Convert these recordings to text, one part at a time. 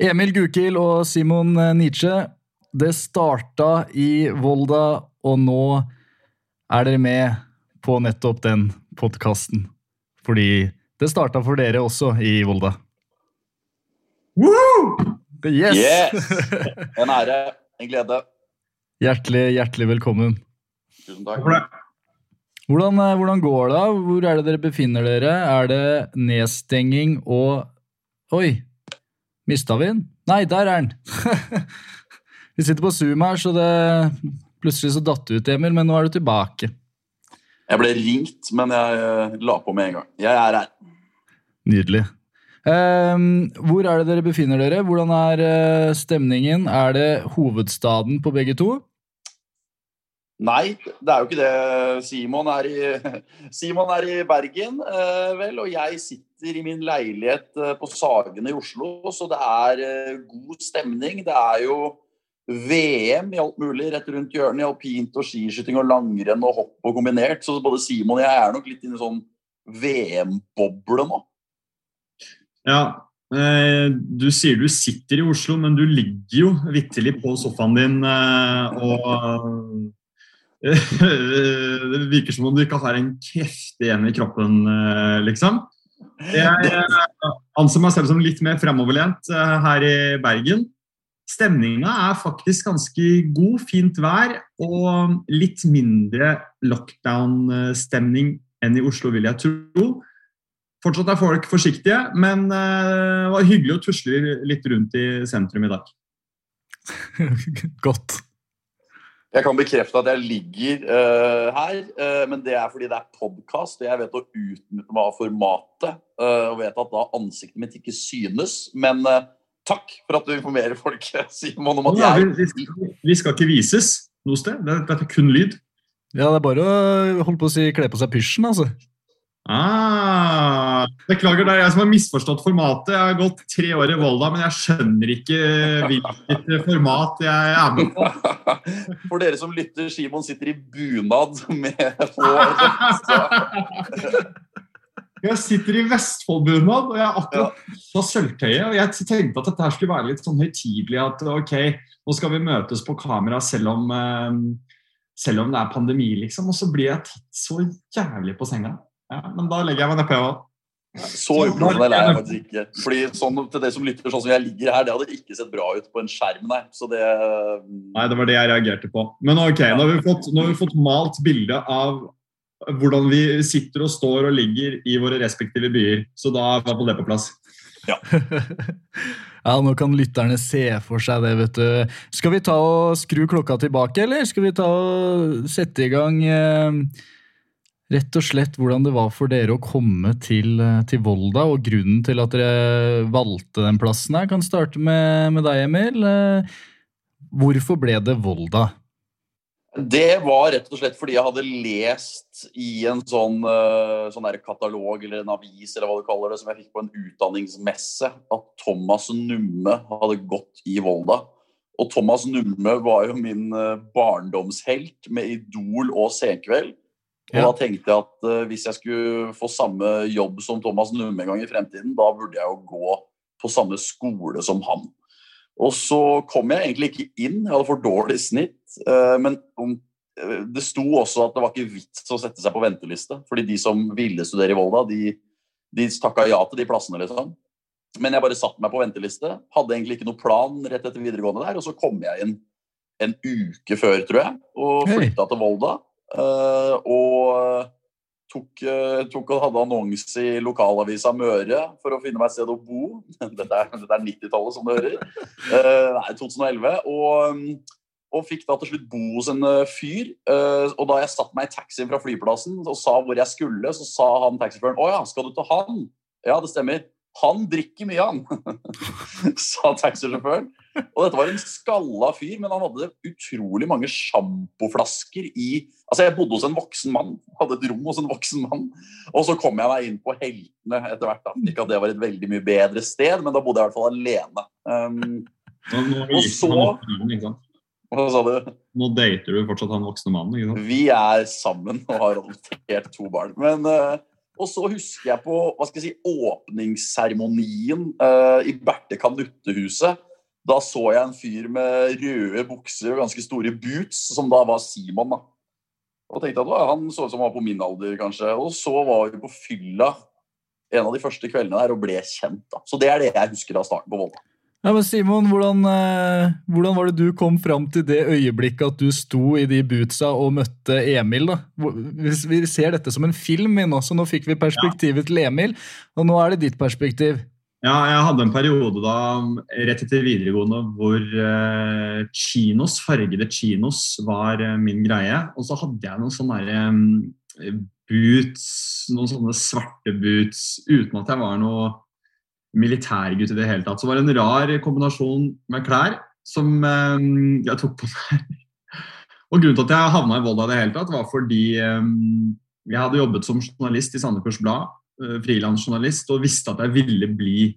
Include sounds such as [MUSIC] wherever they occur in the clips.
Emil Gukild og Simon Nietzsche, det starta i Volda, og nå er dere med på nettopp den podkasten. Fordi det starta for dere også i Volda. Yes! Yes! [LAUGHS] En ære, en glede. Hjertelig, hjertelig velkommen. Tusen takk. Hvordan, eh, hvordan går det? Hvor er det dere befinner dere? Er det nedstenging og Oi, mista vi den? Nei, der er den! [LAUGHS] vi sitter på Zoom her, så det plutselig så datt det ut, Emil, men nå er du tilbake. Jeg ble ringt, men jeg eh, la på med en gang. Jeg er her. Nydelig. Um, hvor er det dere befinner dere? Hvordan er eh, stemningen? Er det hovedstaden på begge to? Nei, det er jo ikke det. Simon er i, [LAUGHS] Simon er i Bergen, eh, vel, og jeg sitter i min leilighet eh, på Sagene i Oslo, så det er eh, god stemning. Det er jo VM i alt mulig rett rundt hjørnet, i alpint og skiskyting og langrenn og hopp og kombinert. Så både Simon og jeg er nok litt inne i sånn VM-boble nå. Ja, du sier du sitter i Oslo, men du ligger jo vitterlig på sofaen din og [LAUGHS] Det virker som om du ikke har en kreftig igjen i kroppen, eh, liksom. Jeg eh, anser meg selv som litt mer fremoverlent eh, her i Bergen. Stemninga er faktisk ganske god, fint vær og litt mindre lockdown-stemning enn i Oslo, vil jeg tro. Fortsatt er folk forsiktige, men det var hyggelig å tusle litt rundt i sentrum i dag. [LAUGHS] Godt. Jeg kan bekrefte at jeg ligger uh, her, uh, men det er fordi det er podkast. Og jeg vet å utnytte meg av formatet uh, og vet at da ansiktet mitt ikke synes. Men takk for at du informerer folk, [LAUGHS] Simon, om at Ja, jeg vi, vi, skal, vi skal ikke vises noe sted. Det- Dette er kun lyd. Ja, det er bare å holde på å si kle på seg pysjen, altså. Ah, beklager, det er jeg som har misforstått formatet. Jeg har gått tre år i Volda, men jeg skjønner ikke hvilket format jeg er med på. [LAUGHS] For dere som lytter, Simon sitter i bunad med hår. [LAUGHS] Jeg sitter i Vestfoldbunad, og jeg har akkurat pussa sølvtøyet. Og jeg tenkte at dette her skulle være litt sånn høytidelig. At ok, nå skal vi møtes på kamera selv om, eh, selv om det er pandemi, liksom. Og så blir jeg tatt så jævlig på senga. Ja, men da legger jeg meg nedpå, jeg òg. så uprofesjonell er jeg faktisk ikke. Fordi sånn, til det som lytter, sånn som jeg ligger her, det hadde ikke sett bra ut på en skjerm, nei. Så det Nei, det var det jeg reagerte på. Men ok, nå har vi fått, nå har vi fått malt bildet av hvordan vi sitter og står og ligger i våre respektive byer. Så da var det på plass. [LAUGHS] Ja, nå kan lytterne se for seg det, vet du. Skal vi ta og skru klokka tilbake, eller skal vi ta og sette i gang eh, rett og slett hvordan det var for dere å komme til, eh, til Volda, og grunnen til at dere valgte den plassen her? Jeg kan starte med, med deg, Emil. Eh, Hvorfor ble det Volda? Det var rett og slett fordi jeg hadde lest i en sånn, eh, sånn katalog eller en avis eller hva du kaller det, som jeg fikk på en utdanningsmesse, at Thomas Numme hadde gått i Volda. Og Thomas Numme var jo min barndomshelt med Idol og Senkveld. Og Ja. da tenkte jeg at uh, hvis jeg skulle få samme jobb som Thomas Numme en gang i fremtiden, da burde jeg jo gå på samme skole som han. Og så kom jeg egentlig ikke inn, jeg hadde for dårlig snitt. Uh, Men eh, det sto også at det var ikke vits å sette seg på venteliste. Fordi de som ville studere i Volda, de, de takka ja til de plassene, liksom. Men jeg bare satte meg på venteliste. Hadde egentlig ikke noen plan rett etter videregående der. Og så kom jeg inn en uke før, tror jeg, og flytta hey. til Volda. Eh, Og tok, eh, tok og hadde annonse i lokalavisa Møre for å finne meg et sted å bo. [LAUGHS] Dette er, er 90-tallet, som du hører. Eh, nei, 2011. Og, mm, og fikk da til slutt bo hos en eh, fyr. Eh, og da jeg satte meg i taxien fra flyplassen og sa hvor jeg skulle, så sa han taxisjåføren å ja, skal du til han? Ja, det stemmer. Han drikker mye, han, [LAUGHS] sa taxisjåføren. [LAUGHS] Og dette var en skalla fyr, men han hadde utrolig mange sjampoflasker i Altså, jeg bodde hos en voksen mann. Hadde et rom hos en voksen mann. Og så kom jeg meg inn på Heltene etter hvert. da. Ikke at det var et veldig mye bedre sted, men da bodde jeg i hvert fall alene. Um, Nå, nå, Og så- hva sa du? nå dater du fortsatt han voksne mannen. ikke sant? Vi er sammen og har adoptert to barn. Men, uh, og så husker jeg på hva skal jeg si, åpningsseremonien uh, i Berthe Kanuttehuset. Da så jeg en fyr med røde bukser og ganske store boots, som da var Simon. da. Og tenkte at Han så ut som han var på min alder, kanskje. Og så var vi på fylla en av de første kveldene der og ble kjent. da. Så det er det jeg husker av starten på Volda. Ja, men Simon, hvordan, eh, hvordan var det du kom fram til det øyeblikket at du sto i de bootsa og møtte Emil? da? Vi ser dette som en film inn nå, så nå fikk vi perspektivet til Emil, og nå er det ditt perspektiv. Ja, jeg hadde en periode da, rett etter videregående hvor eh, chinos, fargede chinos var eh, min greie. Og så hadde jeg noen sånne eh, boots, noen sånne svarte boots, uten at jeg var noe militærgutt i det hele tatt. Så det var en rar kombinasjon med klær som eh, jeg tok på meg. Og grunnen til at jeg havna i Volda i det hele tatt, var fordi eh, jeg hadde jobbet som journalist i Sandefjords Blad frilansjournalist og visste at jeg ville bli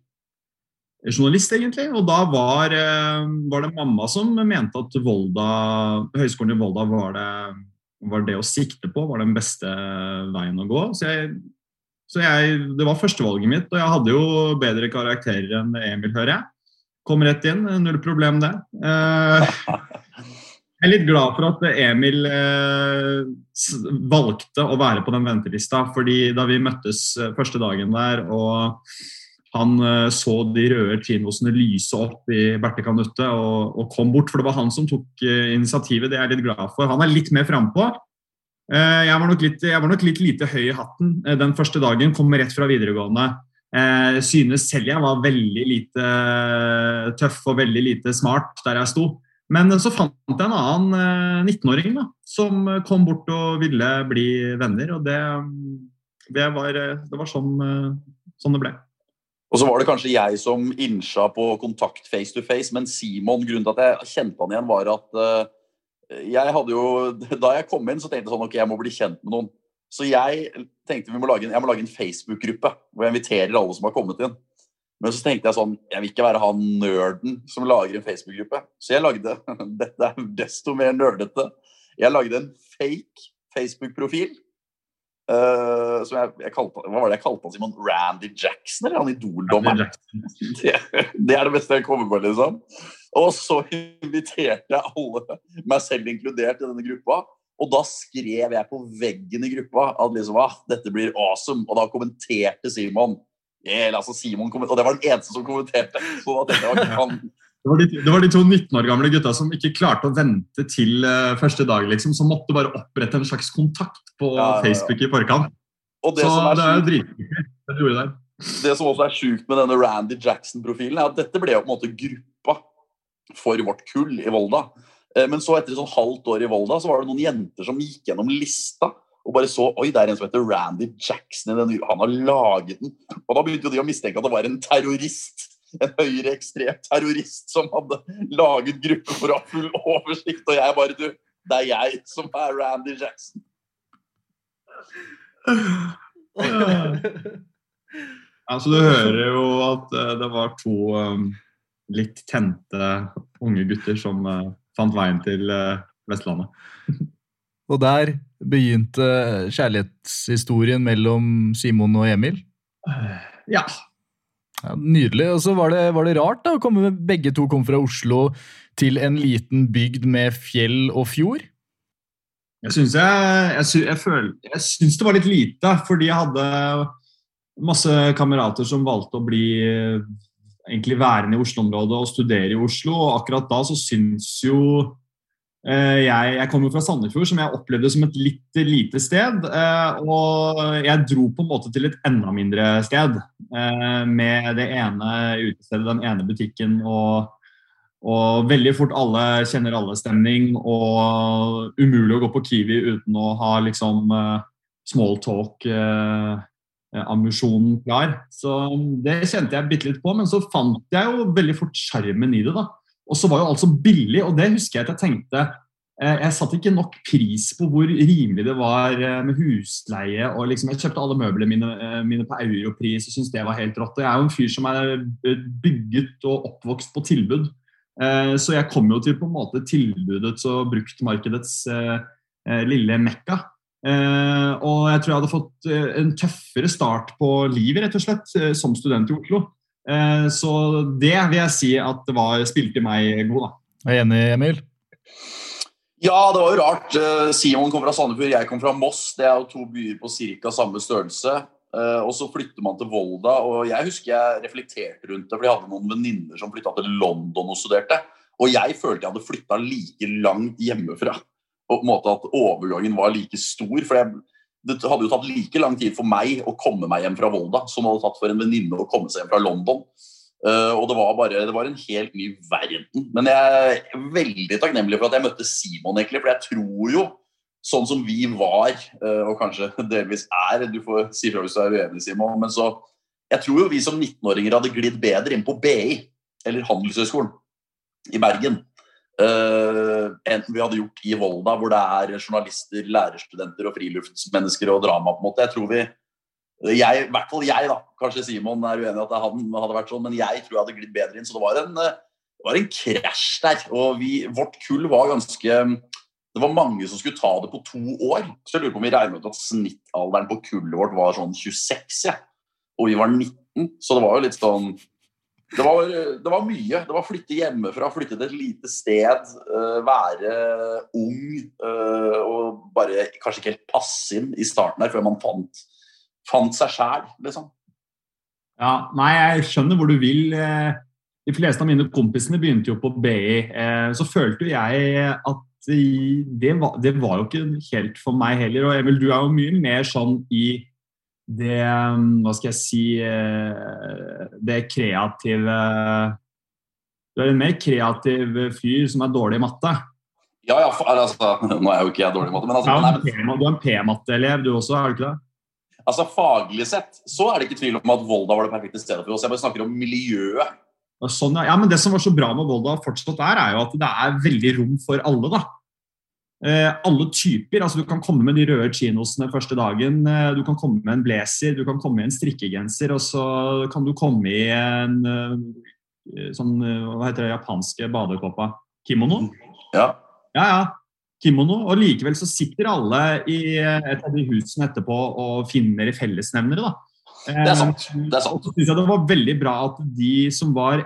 journalist, egentlig. Og da var, eh, var det mamma som mente at Volda, Høgskolen i Volda var det, var det å sikte på, var den beste veien å gå. Så, jeg, så jeg, det var førstevalget mitt, og jeg hadde jo bedre karakterer enn Emil, hører jeg. Kom rett inn, null problem det. [LAUGHS] Jeg er litt glad for at Emil eh, valgte å være på den ventelista. fordi da vi møttes eh, første dagen der, og han eh, så de røde chinosene lyse opp i Berthe Kanutte og, og kom bort, for det var han som tok initiativet. Det er jeg litt glad for. Han er litt mer frampå. Jeg, jeg var nok litt lite høy i hatten den første dagen. Kom rett fra videregående. Synes selv jeg var veldig lite tøff og veldig lite smart der jeg sto. Men så fant jeg en annen eh, 19-åring da, som eh, kom bort og ville bli venner. Og det, det, var, eh, det var sånn, eh, sånn det ble. Og så var det kanskje jeg som innsja på kontakt face to face, men Simon, grunnen til at jeg kjente han igjen, var at eh, jeg hadde jo [LAUGHS] Da jeg kom inn, så tenkte jeg sånn Ok, jeg må bli kjent med noen. Så jeg tenkte vi må lage en, jeg må lage en Facebook-gruppe hvor jeg inviterer alle som har kommet inn. Men så tenkte jeg sånn Jeg vil ikke være han nerden som lager en Facebook-gruppe. Så jeg lagde [LAUGHS] Dette er desto mer nerdete. Jeg lagde en fake Facebook-profil. Uh, som jeg, jeg kalte, Hva var det jeg kalte han, Simon? Randy Jackson? Eller han Idol-dommeren? [LAUGHS] Det, det er det beste jeg kommer på, liksom. Og så inviterte jeg alle, meg selv inkludert, i denne gruppa. Og da skrev jeg på veggen i gruppa at liksom, ah, dette blir awesome. Og da kommenterte Simon. Yeah, altså Simon kom, og det var den eneste som kommenterte. Så tenkte jeg ok, han, Det var, de, det var de to 19 år gamle gutta som ikke klarte å vente til uh, første dag, liksom, som måtte bare opprette en slags kontakt på Ja, ja, ja. Facebook i forkant. Så det er jo dritkult det gjorde der. det som også er sjukt med denne Randy Jackson-profilen, er at dette ble jo på en måte gruppa for vårt kull i Volda. Eh, Men så etter et sånn halvt år i Volda, så var det noen jenter som gikk gjennom lista og bare så Oi, det er en som heter Randy Jackson. Han har laget den. Og da begynte jo de å mistenke at det var en terrorist. En høyreekstrem terrorist som hadde laget gruppe for å ha full oversikt. Og jeg bare Du, det er jeg som er Randy Jackson. altså, du hører jo at eh, det var to um, litt tente unge gutter som uh, fant veien til uh, Vestlandet. Og der begynte kjærlighetshistorien mellom Simon og Emil. Ja. Ja, nydelig. Og så var det, var det rart da, å komme med begge to kom fra Oslo til en liten bygd med fjell og fjord. Jeg syns, det var litt lite, fordi jeg hadde masse kamerater som valgte å bli egentlig værende i Oslo-området og studere i Oslo. Og akkurat da så syns jo jeg, jeg kommer fra Sandefjord, som jeg opplevde som et litt lite sted. eh, og jeg dro på en måte til et enda mindre sted. eh, med det ene utestedet, den ene butikken og og veldig fort alle kjenner alle-stemning, og umulig å gå på Kiwi uten å ha liksom small talk-ambisjonen klar. Så det kjente jeg bitte litt på, men så fant jeg jo veldig fort sjarmen i det. da. Og så var jo alt så billig, og det husker jeg at jeg tenkte eh, Jeg satte ikke nok pris på hvor rimelig det var eh, med husleie. og liksom Jeg kjøpte alle møblene mine, eh, mine på europris og syntes det var helt rått. Og jeg er jo en fyr som er bygget og oppvokst på tilbud. Så jeg kom jo til på en måte tilbudets og bruktmarkedets lille mekka. Og jeg tror jeg hadde fått en tøffere start på livet rett og slett som student i Oslo. Eh, så det vil jeg si at det var, spilte meg god, da. Er enig, Emil? Ja, det var jo rart. Eh, Simon kom fra Sandefjord, jeg kom fra Moss. Det er jo to byer på ca. samme størrelse. Eh, og så flytter man til Volda, og jeg husker jeg reflekterte rundt det, for jeg hadde noen venninner som flytta til London og studerte. Og jeg følte jeg hadde flytta like langt hjemmefra. Og på en måte at overgangen var like stor. For jeg, det hadde jo tatt like lang tid for meg å komme meg hjem fra Volda som det hadde tatt for en venninne å komme seg hjem fra London. Uh, og det var bare det var en helt ny verden. Men jeg er veldig takknemlig for at jeg møtte Simon, egentlig, for jeg tror jo sånn som vi var, uh, og kanskje [LAUGHS] delvis er Du får si fra hvis du er uenig, Simon. Men så Jeg tror jo vi som 19-åringer hadde glidd bedre inn på BI, eller Handelshøyskolen, i Bergen uh, enten vi hadde gjort i Volda, hvor det er journalister, lærerstudenter og friluftsmennesker og drama. på en måte. Jeg tror vi jeg, i hvert fall jeg, da. Kanskje Simon er uenig i at han hadde vært sånn, men jeg tror jeg hadde glidd bedre inn. Så det var en, det var en krasj der. Og vi, vårt kull var ganske Det var mange som skulle ta det på to år. Så jeg lurer på om vi regner ut at snittalderen på kullet vårt var sånn 26, ja. og vi var 19. Så det var jo litt sånn det var, det var, mye. Det var flytte hjemmefra, flytte til et lite sted, uh, være ung uh, og bare kanskje ikke helt passe inn i starten her før man fant, fant seg sjæl, liksom. Ja, nei, jeg skjønner hvor du vil. Eh, de fleste av mine kompisene begynte jo på BI. Så følte jo jeg at det var, det var jo ikke helt for meg heller. Og Emil, du er jo mye mer sånn i det um, Hva skal jeg si eh, Det kreative Du er en mer kreativ fyr som er dårlig i matte. Ja, ja, altså, nå er jo ikke jeg dårlig i matte, men altså, ja, Du er en P-matteelev du også, er du ikke det? Altså Faglig sett så er det ikke tvil om at Volda var det perfekte stedet for oss. Jeg bare snakker om miljøet. Sånn, ja, men Det som var så bra med Volda fortsatt er, er jo at det er veldig rom for alle. da. Eh, alle typer. altså Du kan komme med de røde chinosene første dagen. Eh, du kan komme med en blazer, du kan komme i en strikkegenser, og så kan du komme i en eh, sånn Hva heter det japanske badekåpa? Kimono? Ja. ja, ja. Kimono. Og likevel så sitter alle i et av de husene etterpå og finner fellesnevnere. da. Det er sant. Det er sant. Så synes jeg det var veldig bra at de som var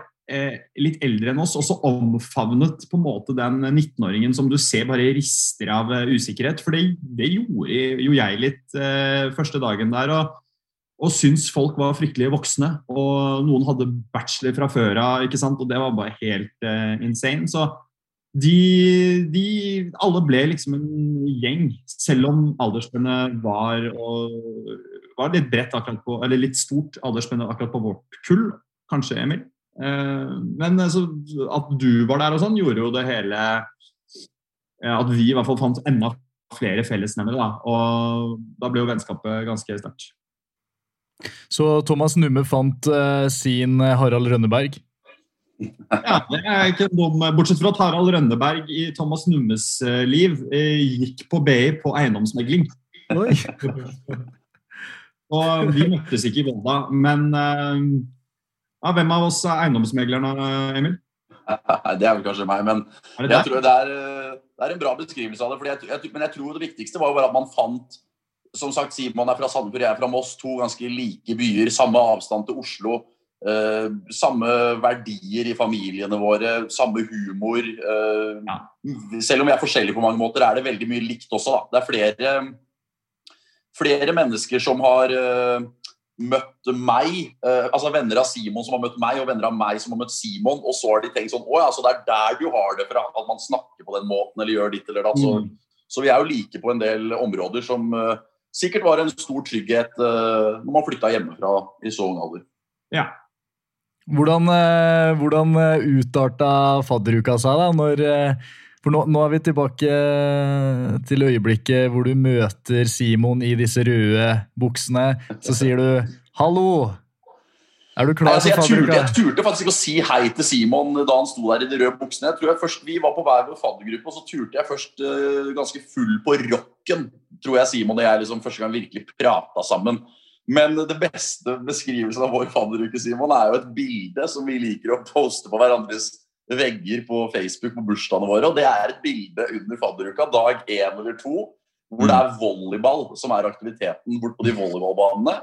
litt eldre enn oss også omfavnet på en måte den 19-åringen som du ser bare rister av uh, usikkerhet. For det, det, gjorde jo jeg litt eh, første dagen der. og og syntes folk var fryktelig voksne. Og noen hadde bachelor fra før av, og det var bare helt uh, insane. Så de, de, Alle ble liksom en gjeng, selv om aldersspennet var, var litt bredt akkurat på, eller litt stort aldersspennet akkurat på vårt kull, kanskje, Emil? Eh, men altså, at du var der og sånn, gjorde jo det hele eh, At vi i hvert fall fant enda flere fellesnevnere. Da. Og da ble jo vennskapet ganske sterkt. Så Thomas Numme fant uh, sin Harald Rønneberg? Ja, det er ikke dum. Bortsett fra at Harald Rønneberg i Thomas Nummes uh, liv uh, gikk på BI på eiendomsmegling. [LAUGHS] og vi møttes ikke i Volda, men ja, hvem av oss er eiendomsmeglerne, Emil? [LAUGHS] Det er vel kanskje meg, men jeg tror det er, det er, en bra beskrivelse av det. Jeg, jeg, men jeg tror det viktigste var jo bare at man fant Som sagt, Simon er fra Sandefjord, jeg er fra Moss. To ganske like byer. Samme avstand til Oslo. Eh, samme verdier i familiene våre. Samme humor. Eh, ja. Selv om vi er forskjellige på mange måter, er det veldig mye likt også. Da. Det er flere, flere mennesker som har eh, møtt meg, eh, altså venner av Simon som har møtt meg, og venner av meg som har møtt Simon, og så har de tenkt sånn Å ja, så det er der du har det fra, at man snakker på den måten eller gjør ditt eller datt. Så, mm. så, vi er jo like på en del områder som eh, sikkert var en stor trygghet eh, når man flytta hjemmefra i så ung alder. Ja. Hvordan, hvordan utarta fadderuka seg, da? når for nå, nå, er vi tilbake til øyeblikket hvor du møter Simon i disse røde buksene. Så sier du 'hallo'. Er du klar Altså, jeg, turte, jeg turte faktisk ikke å si hei til Simon da han sto der i de røde buksene. Jeg tror jeg først, Vi var på hver vår faddergruppe, og så turte jeg først uh, ganske full på rocken. Tror jeg Simon og jeg liksom første gang virkelig prata sammen. Men det beste beskrivelsen av vår fadderuke Simon, er jo et bilde som vi liker å poste på hverandres vegger på Facebook på bursdagene våre. Og det er et bilde under fadderuka, dag én eller to, hvor det er volleyball som er aktiviteten bort på de volleyballbanene.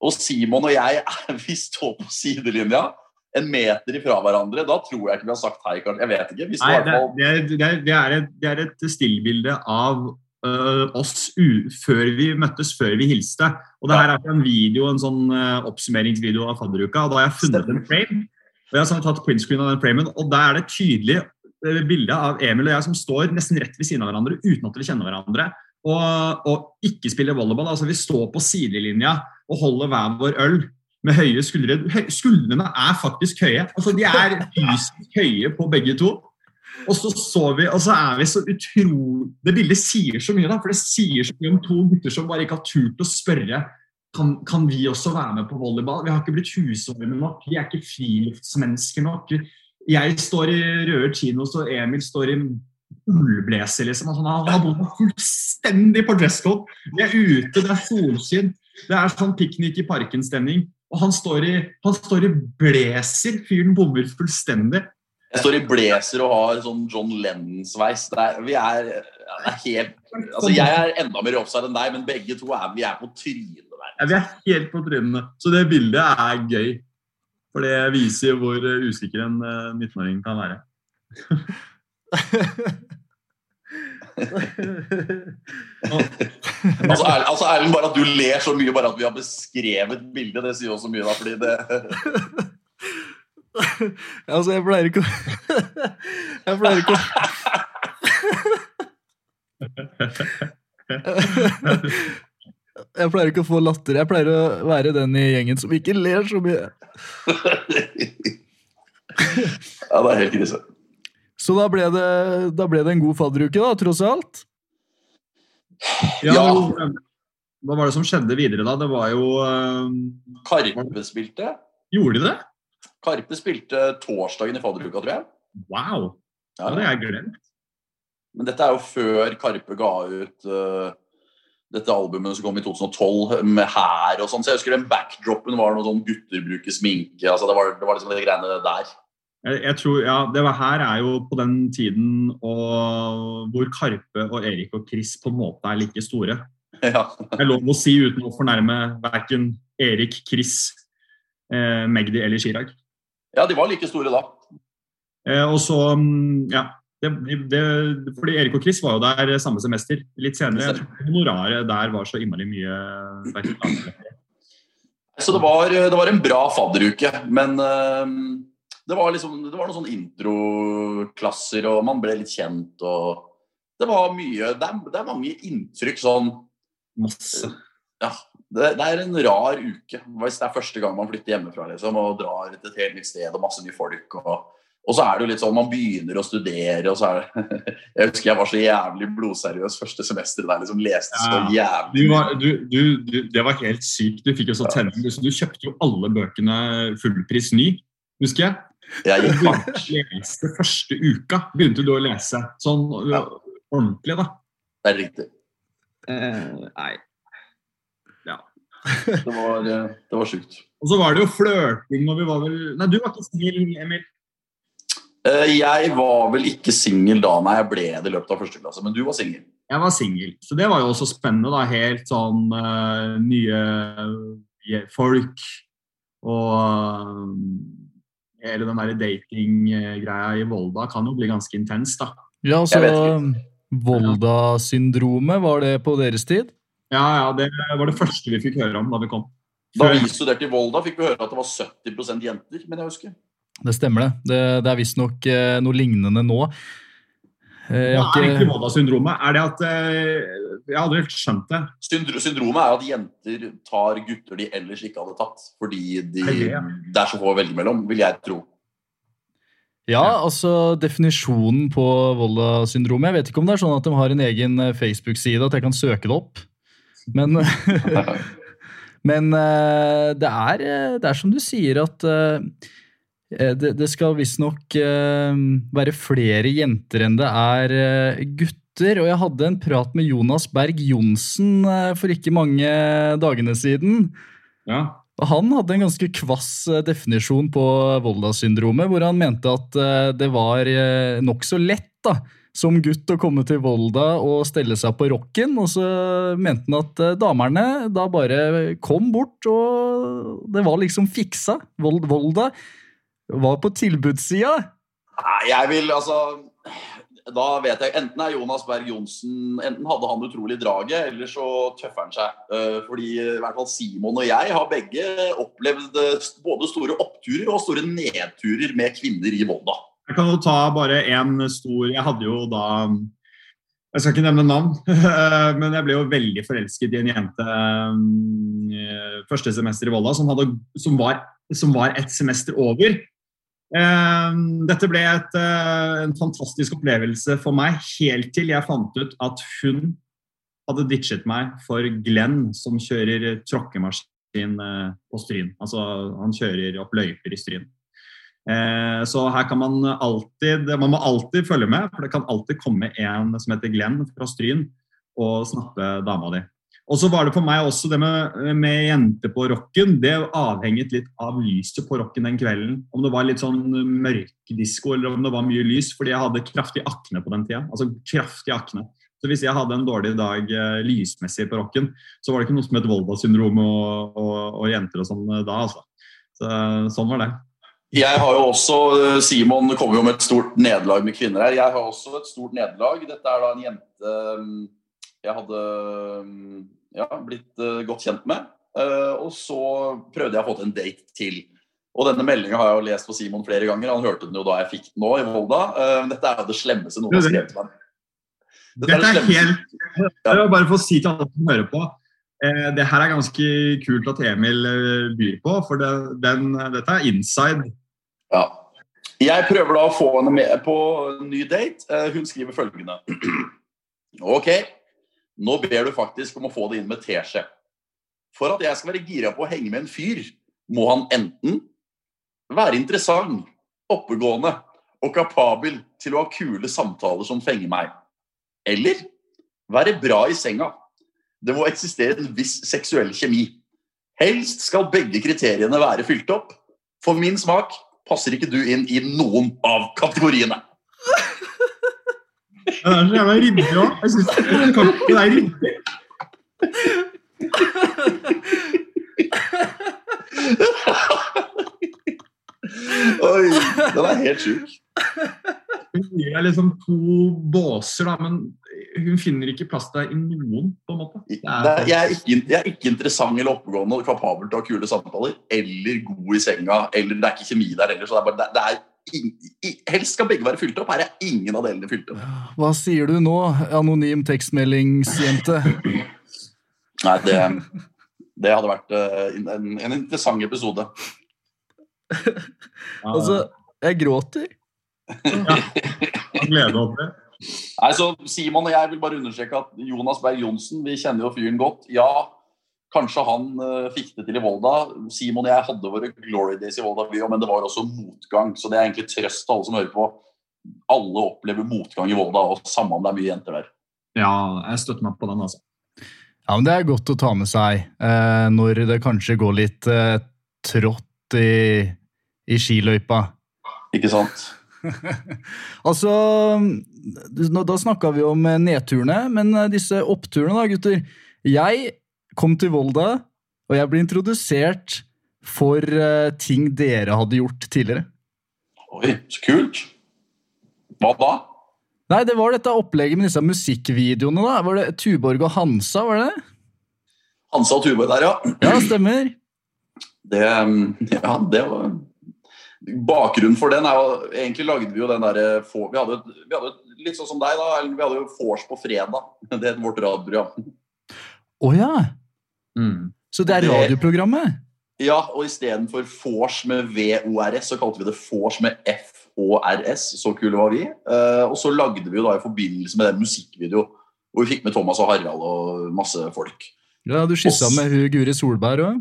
Og Simon og jeg vi står på sidelinja en meter ifra hverandre. Da tror jeg ikke vi har sagt hei, kanskje. Jeg vet ikke. Vi Nei, det, er, det, er, det, er et, det er et stillbilde av uh, oss u, før vi møttes, før vi hilste. Og det her er en video, en sånn uh, oppsummeringsvideo av fadderuka. og Da har jeg funnet en frame. Og jeg har tatt printscreen av den framen, og da er det tydelig øh, bilde av Emil og jeg som står nesten rett ved siden av hverandre uten at vi kjenner hverandre. Og, og ikke spiller volleyball. altså Vi står på sidelinja og holder hver vår øl med høye skuldre. Skuldrene er faktisk høye. altså De er fysisk høye på begge to. Og så, så vi, og så er vi så utrolig Det bildet sier så mye, da. For det sier så mye om to gutter som bare ikke har turt å spørre kan, kan vi også være med på volleyball. Vi har ikke blitt husvarme nok. Vi er ikke friluftsmennesker nok. Jeg står i røde chinos, og Emil står i ullblazer, liksom. Altså, han har bodd fullstendig på dresscode. Vi er ute, det er solskinn. Det er sånn piknik i parken-stemning. Og han står i, han står i blazer. Fyren bommer fullstendig. Jeg står i blazer og har sånn John Lennon-sveis. Vi er, er helt Altså, jeg er enda mer offside enn deg, men begge to er, vi er på trynet vi er helt på trynet. Så det bildet er gøy. For det viser hvor eh, usikker en eh, 19-åring kan være. [LAUGHS] Altså, Erlend, altså, Erlend, bare at du ler så mye bare at vi har beskrevet bildet, det sier også mye, da, fordi det altså, jeg pleier ikke å Jeg pleier ikke å [LAUGHS] [LAUGHS] Jeg pleier ikke å få latter. Jeg pleier å være den i gjengen som ikke ler så mye. Ja, det er helt krise. Så da ble det, da ble det en god fadderuke, da, tross alt. Ja, Ja. Hva var det som skjedde videre da? Det var jo uh, Karpe spilte. Gjorde de det? Karpe spilte torsdagen i fadderuka, tror jeg. Wow! Det Ja. hadde jeg glemt. Men dette er jo før Karpe ga ut eh, dette albumet som kom i 2012 med Her og sånn. Så jeg husker den backdropen var noe sånn gutter bruker sminke. altså Det var, det var liksom de greiene der. Jeg, jeg tror, ja, det var her er jo på den tiden og, hvor Karpe og Erik og Chris på en måte er like store. [LAUGHS] Ja. Det er lov å si uten å fornærme verken Erik, Chris, eh, Magdi eller Chirag. ja, de var like store da. Eh, og så, mm, ja det, det, fordi Erik og Chris var jo der samme semester. Litt senere. Honoraret der var så innmari mye Så det var, det var en bra fadderuke, men eh, det var liksom Det var noen sånne introklasser, og man ble litt kjent, og Det var mye Det er, det er mange inntrykk sånn masse. Ja. Det, det er en rar uke hvis det er første gang man flytter hjemmefra liksom, og drar til et helt nytt sted og masse nye folk. Og, og så er det jo litt sånn man begynner å studere, og så er det [LAUGHS] Jeg husker jeg var så jævlig blodseriøs første semester der liksom leste så Du jævlig var, du, du, du, det var helt sykt. Du fikk jo så tenning. Du, du kjøpte jo alle bøkene fullpris ny, husker jeg. Jeg gikk hardt. leste første uka, begynte du å lese. Sånn Ja. ordentlig, da. Det er riktig. nei. Det var, eh, det var sjukt. Og så var det jo flørting når vi var vel Nei, du var ikke snill, Emil. Eh, Jeg var vel ikke singel da, nei. Jeg ble det i løpet av første klasse. Men du var singel. Jeg var singel. Så det var jo også spennende. da, Helt sånn uh, nye folk. Og uh, hele den der datinggreia i Volda kan jo bli ganske intens, da. Ja, altså Volda-syndromet, var det på deres tid? Ja, ja, det var det første vi fikk høre om da vi kom. Da vi studerte i Volda, fikk vi høre at det var 70% jenter. Men jeg husker. Det stemmer, det. Det, det er visstnok eh, noe lignende nå. Eh, jeg Hva er egentlig ikke, Volda-syndromet? Er det at eh, Jeg har aldri helt skjønt det. Syndro syndromet er at jenter tar gutter de ellers ikke hadde tatt. Fordi de, det, ja? det er så få å velge mellom, vil jeg tro. ja, altså Definisjonen på Volda-syndromet Jeg vet ikke om det er sånn at de har en egen eh, Facebook-side, at jeg kan søke det opp. Men, [LAUGHS] Men eh, det, er, eh, det er som du sier, at det, det skal visstnok uh, være flere jenter enn det er eh, gutter. Og jeg hadde en prat med Jonas Berg Johnsen eh, for ikke mange dagene siden. Ja. Og Han hadde en ganske kvass eh, definisjon på Volda-syndromet, hvor han mente at eh, det var eh, nokså lett da, som gutt å komme til Volda og stelle seg på rocken, og så mente han at eh, damerne da bare kom bort, og det var liksom fiksa. Vol- Volda var på tilbudssida. Jeg vil altså Da vet jeg Enten er Jonas Berg Johnsen Enten hadde han utrolig draget, eller så tøffer han seg. Eh, Fordi i hvert fall Simon og jeg har begge opplevd eh, både store oppturer og store nedturer med kvinner i Volda. Jeg kan jo ta bare en stor Jeg hadde jo da Jeg skal ikke nevne navn, [LAUGHS] men jeg ble jo veldig forelsket i en jente eh, første semester i Volda som, hadde, som, var, som var et semester over. Eh, Dette ble et, eh, en fantastisk opplevelse for meg helt til jeg fant ut at hun hadde ditchet meg for Glenn, som kjører tråkkemaskin eh, på Stryn. Altså, han kjører opp løyper i Stryn. Eh, Så her kan man alltid Man må alltid følge med, for det kan alltid komme en som heter Glenn fra Stryn og snappe dama di. Og så var det for meg også det med, med jenter på rocken. Det avhenget litt av lyset på rocken den kvelden. Om det var litt sånn mørkdisko eller om det var mye lys. Fordi jeg hadde kraftig akne på den tida. Altså kraftig akne. Så hvis jeg hadde en dårlig dag eh, lysmessig på rocken, så var det ikke noe som het Volda-syndrom og, og, og jenter og sånn eh, da, altså. Så, sånn var det. Jeg har jo også, eh, Simon kommer jo med et stort nederlag med kvinner her. Jeg har også et stort nederlag. Dette er da en jente jeg hadde ja, blitt eh, godt kjent med. Eh, og så prøvde jeg å få til en date til. Og denne meldinga har jeg jo lest på Simon flere ganger. Han hørte den jo da jeg fikk den nå i Volda. Eh, Dette er jo det slemmeste noen har skrevet til meg. Dette er Dette det er slemmeste. helt Jeg vil bare få si til alle som hører på eh, Det her er ganske kult at Emil byr på, for det, den, dette er inside. Ja. Jeg prøver da å få henne med på en ny date. Hun skriver følgende. [CLEARS THROAT] Ok, nå ber du faktisk om å få det inn med teskje. For at jeg skal være gira på å henge med en fyr, må han enten være interessant, oppegående og kapabel til å ha kule samtaler som fenger meg. Eller være bra i senga. Det må eksistere en viss seksuell kjemi. Helst skal begge kriteriene være fylt opp. For min smak passer ikke du inn i noen av kategoriene. Den er så jævla ryddig òg. Jeg syns det er ryddig. Oi, den er helt sjuk. Hun gir liksom to båser, da, men hun finner ikke plass til deg i noen, på en måte. Det Det er, jeg, er ikke, jeg er ikke interessant eller oppegående og kapabel til å ha kule samtaler. Eller god i senga. Eller det er ikke kjemi der heller. Så det er bare, det, det er i, helst skal begge være fylt opp. Her er ingen av delene fylt opp. Hva sier du nå, anonym tekstmeldingsjente? Nei, det, det hadde vært eh, en, en interessant episode. [LAUGHS] Altså, jeg gråter. glede opp det. Nei, så Simon og jeg vil bare understreke at Jonas Berg Johnsen, vi kjenner jo fyren godt. Ja, kanskje han eh, fikk det til i Volda. Simon og jeg hadde våre glory days i Volda, by, men det var også motgang. Så det er egentlig trøst til alle som hører på. Alle opplever motgang i Volda, og samme om det er mye jenter der. Ja, jeg støtter meg på den, altså. Ja, men Det er godt å ta med seg eh, når det kanskje går litt eh, trått i, i skiløypa. Ikke sant? [LAUGHS] altså, Da snakka vi om eh, nedturene, men eh, disse oppturene, da, gutter. Jeg kom til Volda, og jeg ble introdusert for uh, ting dere hadde gjort tidligere. Oi, så kult. Hva da? Nei, det var dette opplegget med disse musikkvideoene. da. Var det Tuborg og Hansa, var det? Hansa og Tuborg der, ja. Ja, stemmer. Det, ja, det var Bakgrunnen for den er jo Egentlig lagde vi jo den derre Vi hadde, vi hadde litt sånn som deg, da. Vi hadde jo vors på fredag. [LAUGHS] Det het vårt radioprogram. Å ja! Mm. Så det er Det- radioprogrammet? Ja, og istedenfor vors med VORS, så kalte vi det vors med FORS. Så kule var vi. Eh, og så lagde vi jo da i forbindelse med den musikkvideo hvor vi fikk med Thomas og Harald og masse folk. Ja, Du skissa med hun Guri Solberg òg?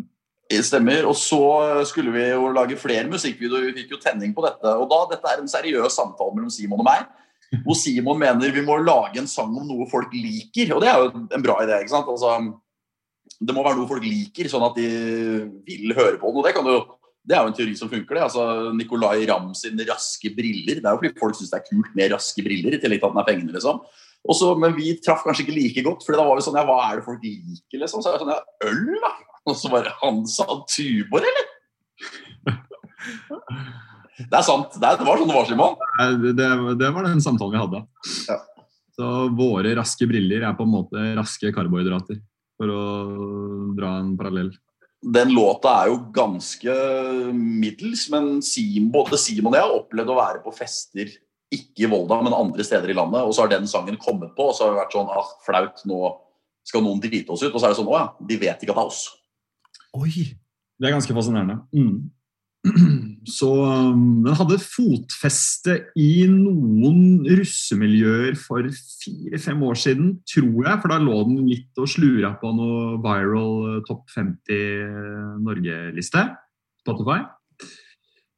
Stemmer. Og så skulle vi jo lage flere musikkvideoer. Vi fikk jo tenning på dette. Og da, dette er en seriøs samtale mellom Simon og meg. Hvor Simon mener vi må lage en sang om noe folk liker. Og det er jo en bra idé. ikke sant? Altså, det må være noe folk liker, sånn at de vil høre på. Det, kan jo, det er jo en teori som funker. det. Altså, Nicolay Ramm sin raske briller. Det er jo fordi folk syns det er kult med raske briller, i tillegg til at den er fengende. liksom. Også, men vi traff kanskje ikke like godt, for da var vi sånn ja, hva er det folk liker? liksom? Så er det sånn ja, øl, da. Og så bare Hansa Tubor, eller? Det er sant. Det, er, det var sånn det var, Simon. Det, det, det var den samtalen vi hadde. Ja. Så våre raske briller er på en måte raske karbohydrater, for å dra en parallell. Den låta er jo ganske middels, men Sim, både Simon og jeg har opplevd å være på fester, ikke i Volda, men andre steder i landet, og så har den sangen kommet på, og så har det vært sånn ah, flaut, nå skal noen drite oss ut. Og så er det sånn å ja, de vet ikke at det er oss. Oi! Det er ganske fascinerende. Mm. [CLEARS THROAT] Så um, den hadde fotfeste i noen russemiljøer for fire-fem år siden, tror jeg. For da lå den litt og slura på noe viral eh, topp 50 Norge-liste. Spotify.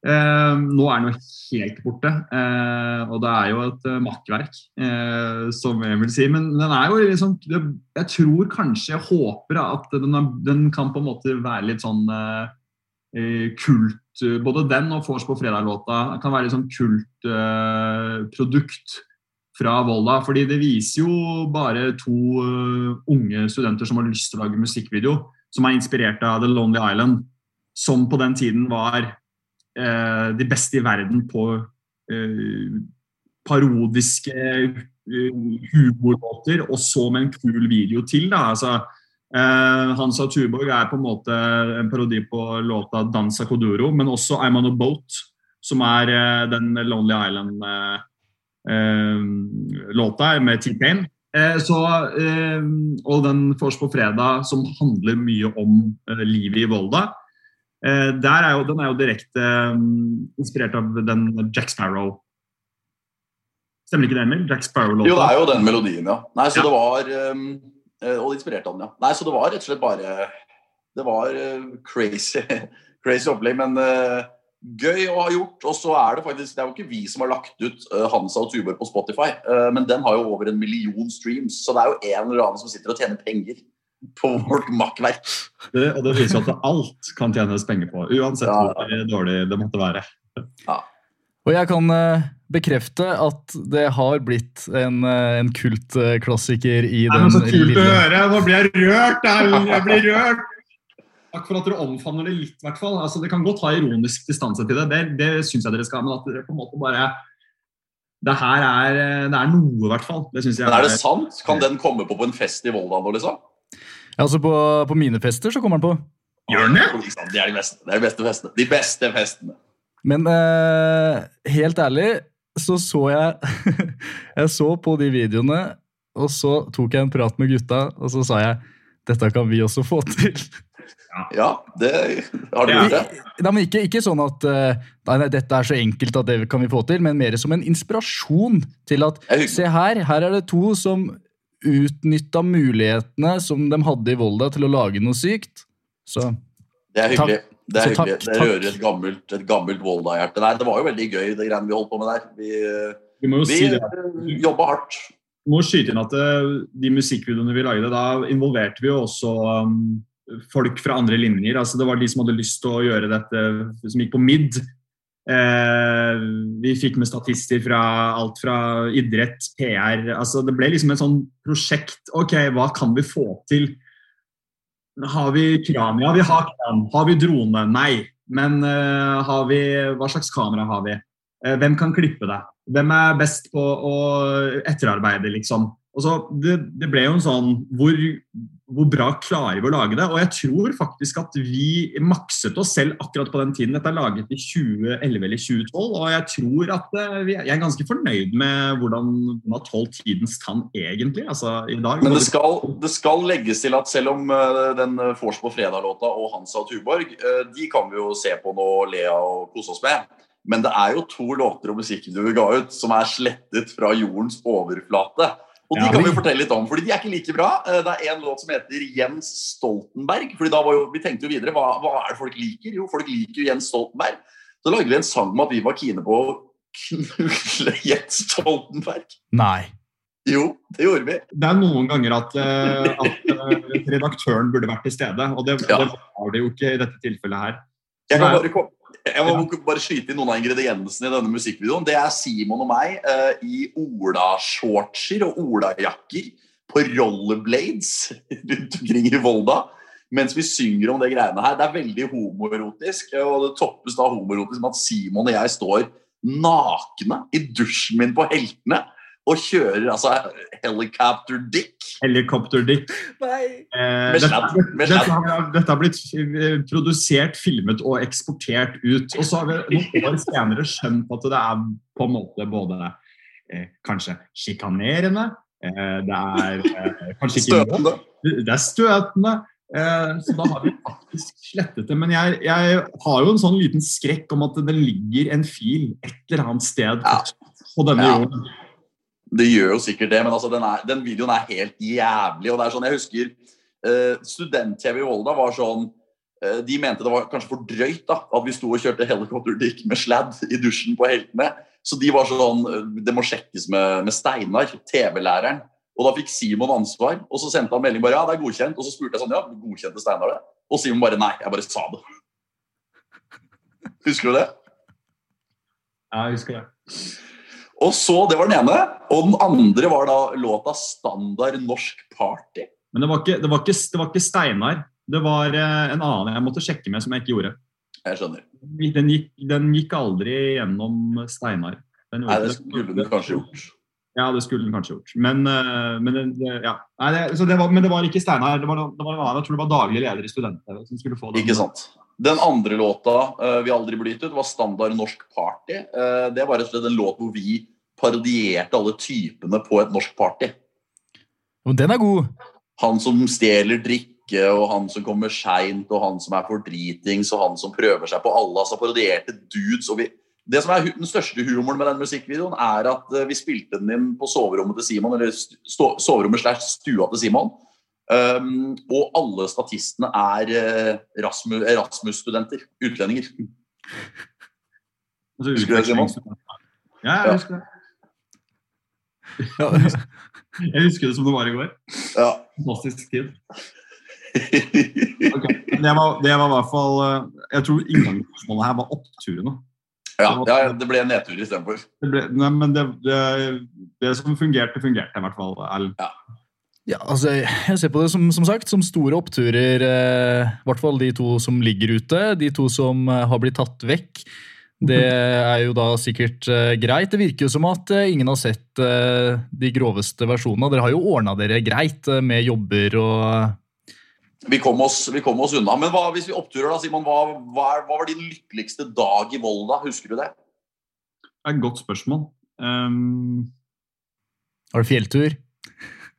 Eh, nå er den jo helt borte, eh, og det er jo et eh, makkverk, eh, som jeg vil si. Men den er jo liksom Jeg tror kanskje, jeg håper at den, den kan på en måte være litt sånn eh, eh, kult. eh, Både den og Vors på fredag-låta kan være et sånn kultprodukt fra Volda. fordi det viser jo bare to uh, unge studenter som har lyst til å lage musikkvideo, som er inspirert av The Lonely Island, som på den tiden var uh, de beste i verden på eh, parodiske eh, humorlåter, og så med en kul video til. da, altså Eh, Hansa Tuborg er på en måte en parodi på låta 'Danza Koduro', men også 'I'm On A Boat', som er eh, den Lonely Island-låta med T-Pain. Eh, så, eh, og den Fors på fredag, som handler mye om eh, livet i Volda. Eh, der er jo, den er jo direkte mm, inspirert av den Jack Sparrow. Stemmer ikke det, Emil? Jack Sparrow-låta? Jo, det er jo den melodien, ja. Nei, så Ja. det var um, eh, Og det inspirerte han, ja. Nei, så det var rett og slett bare Det var eh, crazy, [LAUGHS] crazy opplegg, men uh, gøy å ha gjort. Og så er det faktisk Det er jo ikke vi som har lagt ut uh, Hansa og Tuborg på Spotify, uh, men den har jo over en million streams, så det er jo en eller annen som sitter og tjener penger på vårt makkverk. [LAUGHS] Det, og det viser jo at alt kan tjenes penger på, uansett Ja. hvor dårlig det måtte være. Og jeg kan eh, bekrefte at det har blitt en, eh, en kultklassiker i den lille Så kult å høre! Nå blir jeg rørt! Jeg blir rørt! Takk for at dere omfavner det litt, i hvert fall. Altså, det kan godt ha ironisk distanse til det, det, det syns jeg dere skal. Men at dere på en måte bare Det her er, det er noe, i hvert fall. Det synes jeg Men er det sant? Kan den komme på på en fest i Volda nå, liksom? Ja, Altså på, på mine fester så kommer den på. Gjør den det? Det er de beste, det er de beste festene. De beste festene. Men eh, helt ærlig så så jeg [LAUGHS] Jeg så på de videoene, og så tok jeg en prat med gutta, og så sa jeg dette kan vi også få til. Ja, det har du gjort det. Nei, men ikke, ikke sånn at eh, nei, nei, dette er så enkelt at det kan vi få til, men mer som en inspirasjon til at se her, her er det to som utnytta mulighetene som de hadde i Volda til å lage noe sykt. Så Det er hyggelig. Det er hyggelig. Det rører et gammelt, et gammelt Volda-hjerte. Nei, det var jo veldig gøy, det greiene vi holdt på med der. Vi, Vi vi si jobba hardt. må skyte inn at eh, de musikkvideoene vi lagde, da involverte vi jo også um, folk fra andre linjer. Altså, det var de som hadde lyst til å gjøre dette, som gikk på MID. Eh, vi fikk med statister fra alt fra idrett, PR altså Det ble liksom et sånn prosjekt. Ok, hva kan vi få til? Har vi kran? Ja, vi har kran. Har vi drone? Nei. Men uh, vi, hva slags kamera har vi? Uh, hvem kan klippe det? Hvem er best på å etterarbeide, liksom? Og så, det, det ble jo en sånn hvor, hvor bra klarer vi å lage det? Og jeg tror faktisk at vi makset oss selv akkurat på den tiden. Dette er laget i 2011 eller 2012, og jeg tror at eh, vi, jeg er ganske fornøyd med hvordan man har tålt tidens tann egentlig, altså i dag. Men det skal, det skal legges til at selv om eh, den eh, Vors på fredag-låta og Hansa og Tuborg, eh, de kan vi jo se på nå, le av og kose oss med. Men det er jo to låter og musikkvideoer vi ga ut som er slettet fra jordens overflate. Og de Ja. kan vi fortelle litt om, fordi de er ikke like bra. Eh, Det er en låt som heter Jens Stoltenberg. fordi da var jo, Vi tenkte jo videre, hva, hva er det folk liker? Jo, folk liker jo Jens Stoltenberg. Så lagde vi en sang om at vi var kine på å knulle [LAUGHS] Jens Stoltenberg. Nei. Jo, det gjorde vi. Det er noen ganger at, eh, at eh, redaktøren burde vært til stede, og det, Ja. det var det jo ikke i dette tilfellet her. Jeg, kan bare, kom- [LAUGHS] jeg må bare skyte inn noen av ingrediensene i denne musikkvideoen. Det er Simon og meg uh, i Ola-shortser og Ola-jakker på rollerblades [LAUGHS] rundt omkring i Volda. Mens vi synger om det greiene her. Det er veldig homoerotisk. Og det toppes da homoerotisk med at Simon og jeg står nakne i dusjen min på Heltene og kjører altså helicopter dick. Helikopterdick. Nei. Eh, dette, dette, har, dette har blitt eh, produsert, filmet og eksportert ut. Og så har vi noen år senere skjønt at det er på en måte både eh, kanskje sjikanerende, eh, det er eh, kanskje ikke Støtende. Det er støtende. Eh, så da har vi faktisk slettet det. Men jeg, jeg har jo en sånn liten skrekk om at det ligger en fil et eller annet sted Ja. på denne Ja. jorden. Det gjør jo sikkert det, men altså, den, er, den videoen er helt jævlig. og det er sånn, Jeg husker eh, Student-TV i Volda var sånn eh, De mente det var kanskje for drøyt da, at vi sto og kjørte helikopterdykk med sladd i dusjen på Heltene. Så de var sånn eh, Det må sjekkes med, med Steinar, TV-læreren. Og da fikk Simon ansvar, og så sendte han melding bare ja, det er godkjent. Og så spurte jeg sånn ja, godkjente Steinar det? Og Simon bare nei, jeg bare sa det. Husker du det? Ja, jeg husker det. Og så, Det var den ene. Og den andre var da låta 'Standard norsk party'. Men det var ikke, det var ikke, det var ikke Steinar. Det var eh, en annen jeg måtte sjekke med, som jeg ikke gjorde. Jeg skjønner. Den gikk, den gikk aldri gjennom Steinar. Den Nei, det skulle den kanskje gjort. Ja, det skulle den kanskje gjort. Men, eh, men, ja. Nei, det var, men det var ikke Steinar. Det var, det var, jeg tror det var daglig leder i Student-TV som skulle få den. Ikke sant. Den andre låta eh, vi aldri ble gitt ut, var 'Standard norsk party'. Eh, det var rett og slett en låt hvor vi parodierte alle typene på et norsk party. Men den er god. Han som stjeler drikke, og han som kommer seint, og han som er for dritings, og han som prøver seg på alle. Altså parodierte dudes. og vi det som er Den største humoren med den musikkvideoen, er at eh, vi spilte den inn på soverommet til Simon, eller soverommet slash stua til Simon. Um, og alle statistene er eh, Erasmus- Erasmus-studenter. utlendinger. Altså, Husker du det, Simon? Ja, jeg Ja. husker det. Ja. [LAUGHS] Jeg husker det som det var i går. Ja. Fantastisk tid. [LAUGHS] Okay. Det var, det var i hvert fall eh, Jeg tror inngangsspørsmålet her var oppturene. ja, ja, det ble en nedtur istedenfor. Det, nei, men det, det, det som fungerte, fungerte i hvert fall. Erlend. Ja, altså, jeg ser på det som, som sagt som store oppturer. eh, I hvert fall de to som ligger ute. De to som eh, har blitt tatt vekk. Det er jo da sikkert eh, greit. Det virker jo som at eh, ingen har sett eh, de groveste versjonene. Dere har jo ordna dere greit eh, med jobber og Vi kom oss, vi kom oss unna. Men hva, hvis vi oppturer, da, Simon, hva, hva, hva var din lykkeligste dag i Volda? Husker du det? Det er et godt spørsmål. Um, Har du fjelltur?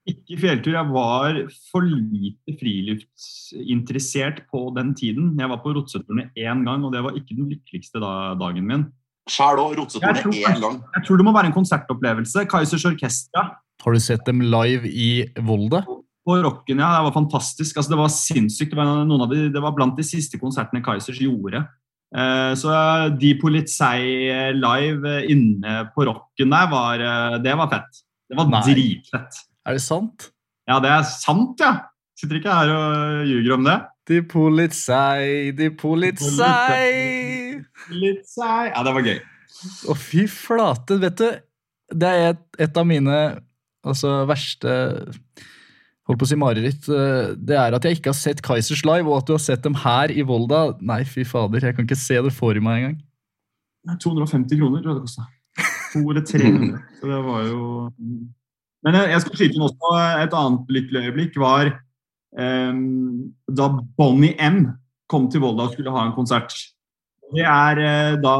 Ikke fjelltur. Jeg var for lite friluftsinteressert på den tiden. Jeg var på Rotseturné én gang, og det var ikke den lykkeligste da, dagen min. Sjæl òg. Jeg én gang. Jeg tror det må være en konsertopplevelse. Kaizers Orkestra Har du sett dem live i Volda? på Rocken, ja. Det var fantastisk. Altså, det var sinnssykt. Det var, noen av de, det var blant de siste konsertene Kaizers gjorde. Eh, så De Polizei live inne på Rocken der, var, eh, det var fett. Det var dritfett. Er det sant? Ja, det er sant, ja. Sitter ikke her og ljuger om det. De polizei, de polizei Polizei. Ja, det var gøy. Å, fy flate, vet du. Det er et, et av mine altså, verste Holdt på å si mareritt. eh, Det er at jeg ikke har sett Kaizers live, og at du har sett dem her i Volda. Nei, fy fader, jeg kan ikke se det for meg engang. 250 kroner tror jeg det kosta. To eller 300. Så det var jo Men jeg, jeg skal skyte inn også et annet lykkelig øyeblikk. var eh, da Bonnie M kom til Volda og skulle ha en konsert. Det er eh, da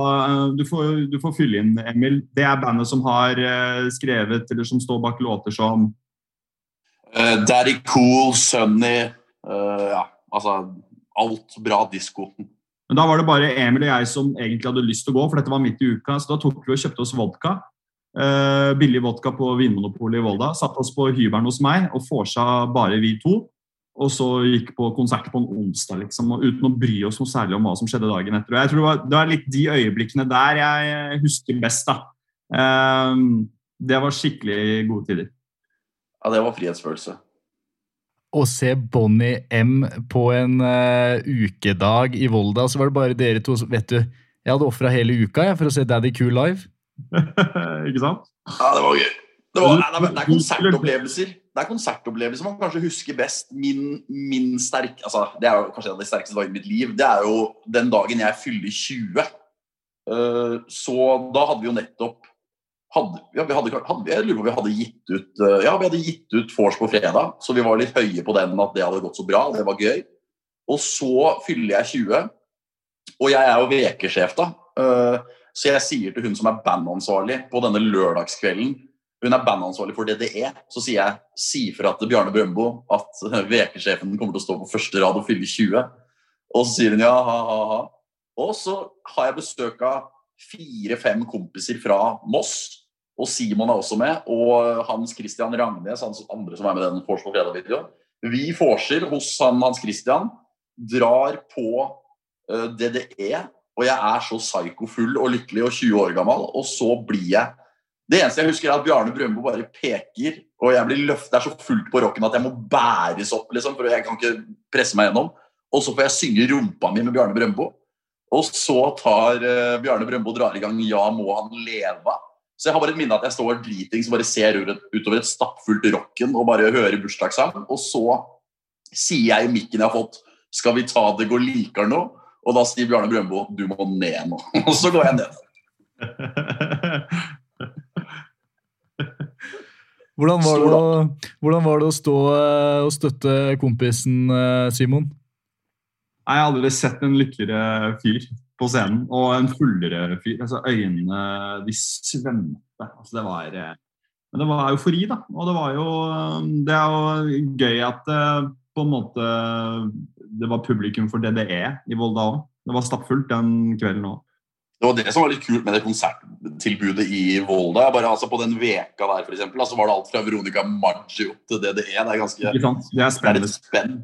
du får, du får fylle inn, Emil. Det er bandet som har eh, skrevet, eller som står bak låter som uh, Daddy Cool, Sunny uh, Ja, altså alt bra disko. Men da var det bare Emil og jeg som egentlig hadde lyst til å gå, for dette var midt i uka. Så da tok vi og kjøpte oss vodka. Eh, billig vodka på Vinmonopolet i Volda. Satte oss på hybelen hos meg og vorsa bare vi to. Og så gikk på konsert på en onsdag, liksom, og uten å bry oss noe særlig om hva som skjedde dagen etter. Og jeg tror det var, det var litt de øyeblikkene der jeg husker best. da. Eh, det var skikkelig gode tider. Ja, det var frihetsfølelse. Å se Bonnie M på en uh, ukedag i Volda, så var det bare dere to som Vet du, jeg hadde ofra hele uka jeg, for å se Daddy Cool live. [LAUGHS] Ikke sant? Ja, det var gøy. Det, var, nei, det er- det er konsertopplevelser Det er konsertopplevelser man kanskje husker best. Min, min sterk, altså, det er jo kanskje en av de sterkeste dagene i mitt liv. Det er jo den dagen jeg fyller 20. Uh, så da hadde vi jo nettopp hadde, ja, vi hadde, hadde, Jeg lurer på om vi hadde gitt ut uh, Ja, vi hadde gitt ut vors på fredag, så vi var litt høye på den at det hadde gått så bra. Det var gøy. Og så fyller jeg 20, og jeg er jo VK-sjef da. Eh, så jeg sier til hun som er bandansvarlig på denne lørdagskvelden Hun er bandansvarlig for DDE. Så sier jeg si fra til Bjarne Brøndbo at [LAUGHS] VK-sjefen kommer til å stå på første rad og fylle 20. Og så sier hun ja, ha, ha, ha. Og så har jeg besøk av fire-fem kompiser fra Moss. Og Simon er også med. Og Hans Christian Rangnes, hans andre som er med i den Vors på fredag-videoen. Vi vorser hos han Hans Christian. Drar på eh, DDE. Og jeg er så psyko-full og lykkelig og 20 år gammel. Og så blir jeg Det eneste jeg husker, er at Bjarne Brøndbo bare peker, og jeg blir løftet Det er så fullt på rocken at jeg må bæres opp, liksom, for jeg kan ikke presse meg gjennom. Og så får jeg synge rumpa mi med Bjarne Brøndbo. Og så tar uh, Bjarne Brøndbo drar i gang 'Ja, må han leve'. Så jeg har bare et minne at jeg står dritings og bare ser utover et stappfullt rocken og bare hører bursdagssang. Og så sier jeg i mikken jeg har fått 'Skal vi ta det går likere nå?' Og da sier Bjarne Brøndbo 'Du må ned nå'. [LAUGHS] Og så går jeg ned. [LAUGHS] Hvordan var, det å, hvordan var det å stå eh, og støtte kompisen eh, Simon? Jeg har aldri sett en lykkeligere fyr på scenen, og en fullere fyr. Altså, øynene de svømte. Altså, det var eh, Men det var eufori, da. Og det var jo Det er jo gøy at det på en måte det var publikum for DDE i Volda òg. Det var stappfullt den kvelden òg. Det var det som var litt kult med det konserttilbudet i Volda. Bare altså På den veka der for eksempel, altså var det alt fra Veronica Maggio til DDE. Det er ganske? Det er det er litt spenn.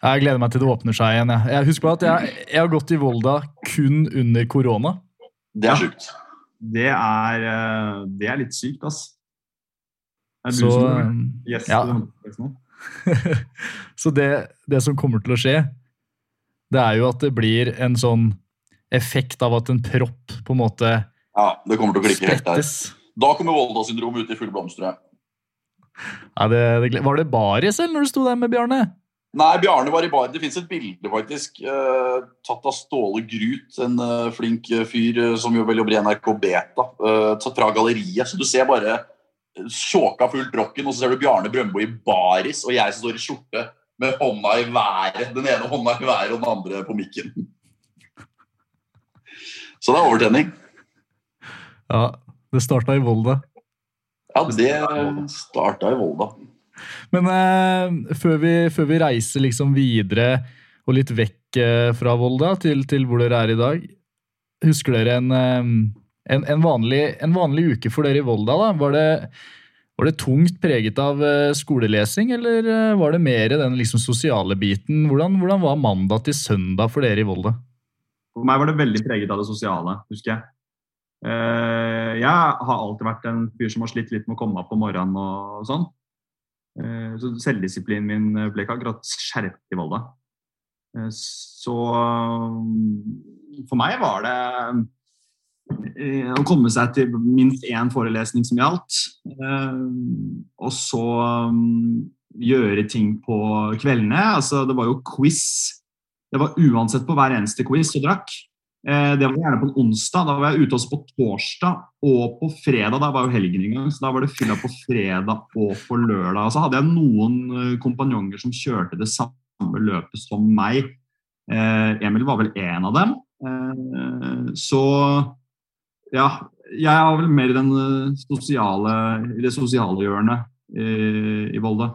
Jeg gleder meg til det åpner seg igjen. Jeg, jeg husker bare at jeg, jeg har gått i Volda kun under korona. Det Ja. er sjukt. Det er, eh, det er litt sykt, ass. Er det Så, du som er gjest? ja. [LAUGHS] så det, det som kommer til å skje, det er jo at det blir en sånn effekt av at en propp på en måte Ja, det kommer til å klikke helt der. Da kommer Volda-syndromet ut i full blomst, tror jeg. Ja, det, det, var det baris eller når du sto der med Bjarne? Nei, Bjarne var i bar. Det fins et bilde, faktisk, eh, tatt av Ståle Grut, en eh, flink eh, fyr eh, som jo vel jobber i NRK Beta, eh, tatt fra galleriet. Så du ser bare sjåka fullt rocken, og så ser du Bjarne Brøndbo i baris, og jeg som står i skjorte med hånda i været. Den ene hånda i været og den andre på mikken. Så det er overtenning. Ja, det starta i Volda. Ja, det starta i Volda. Men eh, før, vi, før vi reiser liksom videre og litt vekk eh, fra Volda til, til hvor dere er i dag, husker dere en, eh, en, en, vanlig, en vanlig uke for dere i Volda? da? Var det, var det tungt preget av eh, skolelesing, eller eh, var det mer den liksom, sosiale biten? Hvordan, hvordan var mandag til søndag for dere i Volda? For meg var det veldig preget av det sosiale, husker jeg. Eh, jeg har alltid vært en fyr som har slitt litt med å komme opp om morgenen og sånn. Så selvdisiplinen min ble ikke akkurat skjerpet i Volda. Så eh, for meg var det å komme seg til minst én forelesning som gjaldt. Eh, og så eh, gjøre ting på kveldene. Altså, det var jo quiz. Det var uansett på hver eneste quiz og drakk. Eh, det var gjerne på en onsdag. Da var jeg ute også på torsdag og på fredag. Da var jo helgen en så da var det fylla på fredag og på lørdag. Og så hadde jeg noen eh, kompanjonger som kjørte det samme løpet som meg. Eh, Emil var vel en av dem. Eh, så ja, jeg har vel mer den eh, sosiale, i det sosiale hjørnet i, i Volda.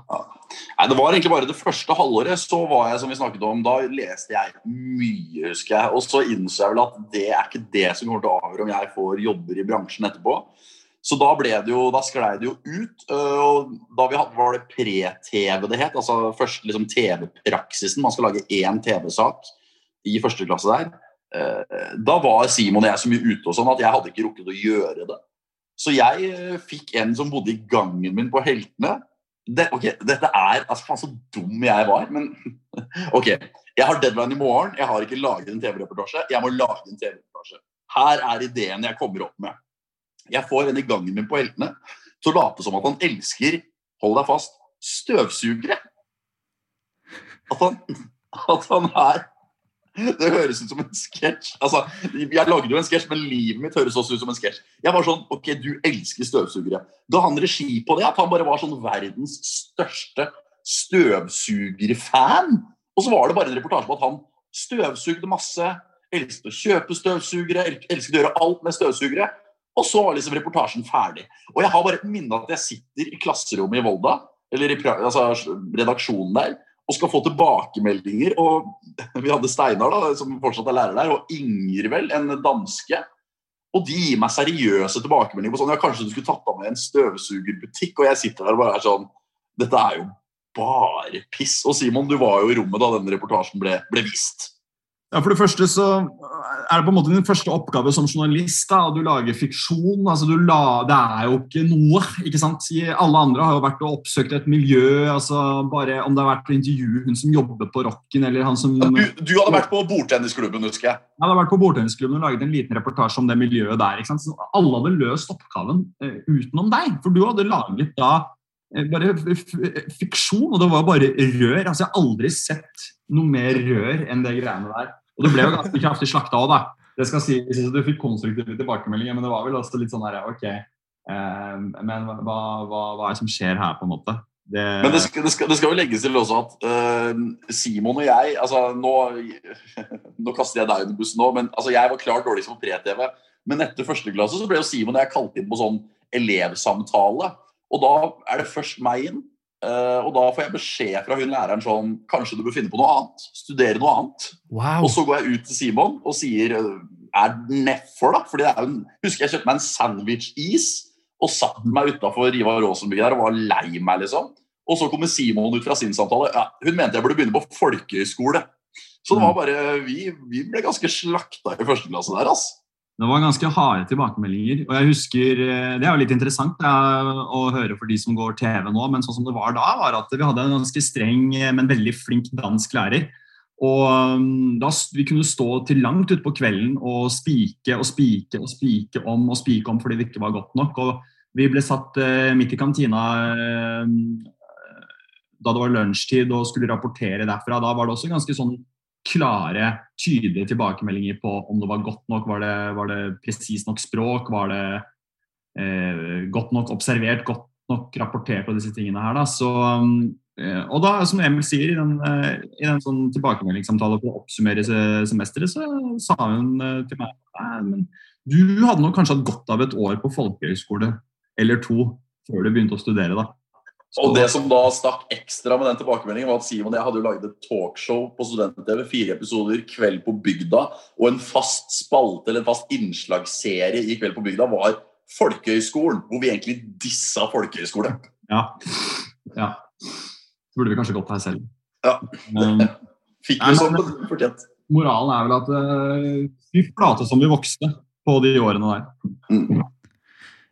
Nei, Det var egentlig bare det første halvåret. Så var jeg, som vi snakket om, da leste jeg mye, husker jeg. Og så innså jeg vel at det er ikke det som kommer til å avgjøre om jeg får jobber i bransjen etterpå. Så da ble det jo, da sklei det jo ut. øh, og Da vi hadde, var det pre-TV det het. Altså først liksom TV-praksisen. Man skal lage én TV-sak i første klasse der. Eh, Da var Simon og jeg så mye ute og sånn at jeg hadde ikke rukket å gjøre det. Så jeg eh, fikk en som bodde i gangen min på Heltene. Det, ok, Dette er altså faen så dum jeg var, men [LAUGHS] ok. Jeg har deadline i morgen, jeg har ikke laget en TV-reportasje. Jeg må lage en TV-reportasje. Her er ideen jeg kommer opp med. Jeg får en i gangen min på Heltene til å late som at han elsker, hold deg fast, støvsugere. At han, [LAUGHS] at han er Det høres ut som en sketsj. Altså, jeg lagde jo en sketsj, men livet mitt høres også ut som en sketsj. Jeg var sånn Ok, du elsker støvsugere. Da han regi på det? At han bare var sånn verdens største støvsugerfan? Og så var det bare en reportasje på at han støvsugde masse, elsket å kjøpe støvsugere, elsket å gjøre alt med støvsugere. Og så var liksom reportasjen ferdig. Og jeg har bare et minne at jeg sitter i klasserommet i Volda, eller i altså, redaksjonen der, og skal få tilbakemeldinger. Og vi hadde Steinar, da, som fortsatt er lærer der, og Inger, vel, en danske. Og de gir meg seriøse tilbakemeldinger på sånn Ja, kanskje du skulle tatt av med en støvsugerbutikk? Og jeg sitter der og bare er sånn Dette er jo bare piss. Og Simon, du var jo i rommet da denne reportasjen ble, ble vist. Ja, For det første så er det på en måte din første oppgave som journalist. da, Du lager fiksjon. altså du la, Det er jo ikke noe. ikke sant? Alle andre har jo vært og oppsøkt et miljø. altså bare Om det har vært å intervjue hun som jobber på rocken, eller han som Du, du hadde vært på bordtennisklubben, husker jeg. Jeg hadde vært på bordtennisklubben og laget en liten reportasje om det miljøet der. ikke sant? Så alle hadde løst oppgaven uh, utenom deg. For du hadde laget da bare fiksjon, og det var bare rør. Altså, Jeg har aldri sett noe mer rør enn det greiene der. Og du ble jo ganske kraftig slakta òg, da. Det skal jeg at Du fikk konstruktive tilbakemeldinger, men det var vel også litt sånn her, ok, eh, men hva, hva, hva er det som skjer her, på en måte? Det, Men det skal, det, skal, det skal jo legges til også at uh, Simon og jeg altså nå, [LAUGHS] nå kaster jeg deg under bussen nå, men altså, jeg var klart dårligst på pre-TV. Men etter første klasse så ble jo Simon og jeg kalt inn på sånn elevsamtale. Og da er det først meg inn. Øh, og da får jeg beskjed fra hun læreren sånn Kanskje du bør finne på noe annet? Studere noe annet. Wow. Og så går jeg ut til Simon og sier øh, Er nedfor, da? Fordi det er jo en, Husker jeg kjøpte meg en sandwich-is og satt meg utafor Riva Raasenbygget der og var lei meg, liksom. Og så kommer Simon ut fra sin samtale. Ja, hun mente jeg burde begynne på folkehøyskole. Så det var bare Vi, vi ble ganske slakta i første klasse der, altså. Det var ganske harde tilbakemeldinger. og jeg husker, eh, Det er jo litt interessant å høre for de som går TV nå, men sånn som det var da, var at vi hadde en ganske streng, eh, men veldig flink dansk lærer. Og um, da, Vi kunne stå til langt utpå kvelden og spike og spike og spike om og spike om fordi det ikke var godt nok. og Vi ble satt eh, midt i kantina eh, da det var lunsjtid og skulle rapportere derfra. Da var det også ganske sånn klare, tydelige tilbakemeldinger på om det var godt nok. Var det, var det presist nok språk? Var det eh, godt nok observert? Godt nok rapportert på disse tingene her? Da. Så, eh, og da, som Emil sier, i den, eh, i den sånn tilbakemeldingssamtalen for å oppsummere semesteret, så sa hun eh, til meg men du hadde nok kanskje hatt godt av et år på folkehøyskole eller to før du begynte å studere, da. Og det som da stakk ekstra med den tilbakemeldingen, var at Simon og jeg hadde jo laget et talkshow på Student-TV, fire episoder, Kveld på bygda, og en fast spalte eller en fast innslagsserie i Kveld på bygda var Folkehøyskolen, hvor vi egentlig dissa folkehøgskole. Ja. ja. Så burde vi kanskje gått her selv. Ja. Fikk vi sånn fortjent. moralen er vel at eh, vi flate som vi vokste på de årene der.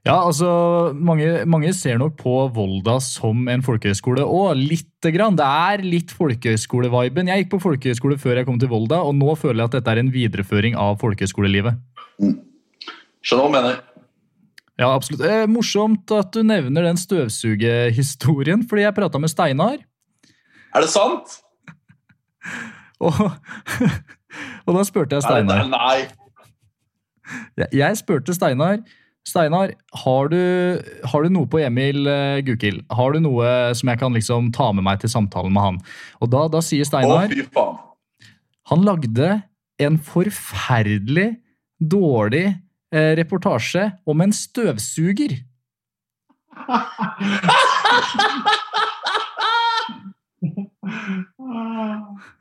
Ja, altså, mange, mange ser nok på Volda som en folkehøyskole, òg, lite grann. Det er litt folkehøyskoleviben. Jeg gikk på folkehøyskole før jeg kom til Volda, og nå føler jeg at dette er en videreføring av folkehøyskolelivet. Skjønner hva du mener. Ja, absolutt. Eh, morsomt at du nevner den støvsugehistorien, fordi jeg prata med Steinar, Er det sant? [LAUGHS] og, [LAUGHS] og da spurte jeg Steinar. Nei! Nei. Jeg, jeg spurte Steinar Steinar, har du, har du, noe på Emil eh, uh, Gukild? Har du noe som jeg kan liksom ta med meg til samtalen med han? Og da, da sier Steinar Å, Han lagde en forferdelig dårlig eh, reportasje om en støvsuger.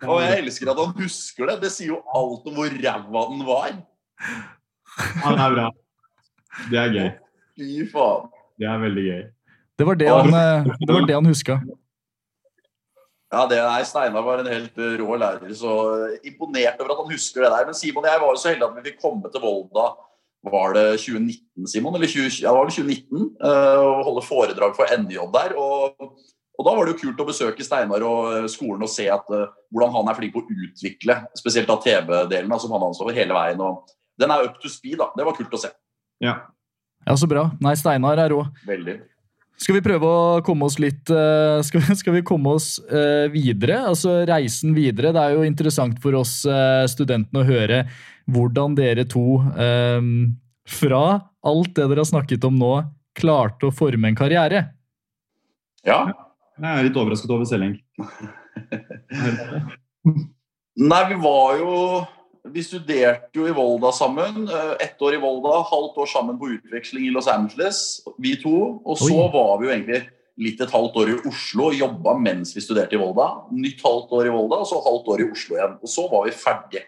Og jeg elsker at han husker det. Det sier jo alt om hvor ræva den var. Ja, det er bra. Det er gøy. Fy faen. Det er veldig gøy. Det var det han, eh, det var det han huska. Ja, det er Steinar var en helt eh, rå lærer, så eh, imponert over at han husker det der. Men Simon og jeg var jo så heldige at vi fikk komme til Volda var det 2019, Simon? Eller 20, ja, det var det 2019? å og holde foredrag for NJ der. Og, og da var det jo kult å besøke Steinar og skolen og se at, uh, hvordan han er flink på å utvikle spesielt av TV-delen, som han har ansvar for hele veien. og Den er up to speed. da, Det var kult å se. Ja. Ja, så bra. Nei, Steinar er rå. Veldig. Skal vi prøve å komme oss litt eh, skal, vi- skal vi komme oss uh, videre? Altså reisen videre. Det er jo interessant for oss uh, studentene å høre hvordan dere to, um, fra alt det dere har snakket om nå, klarte å forme en karriere. Ja. Jeg er litt overrasket over selv, egentlig. [LAUGHS] Nei, vi var jo Vi studerte jo i Volda sammen. eh, Ett år i Volda, halvt år sammen på utveksling i Los Angeles, vi to. Og så Oi. var vi jo egentlig litt et halvt år i Oslo og jobba mens vi studerte i Volda. Nytt halvt år i Volda, og så halvt år i Oslo igjen. Og så var vi ferdige.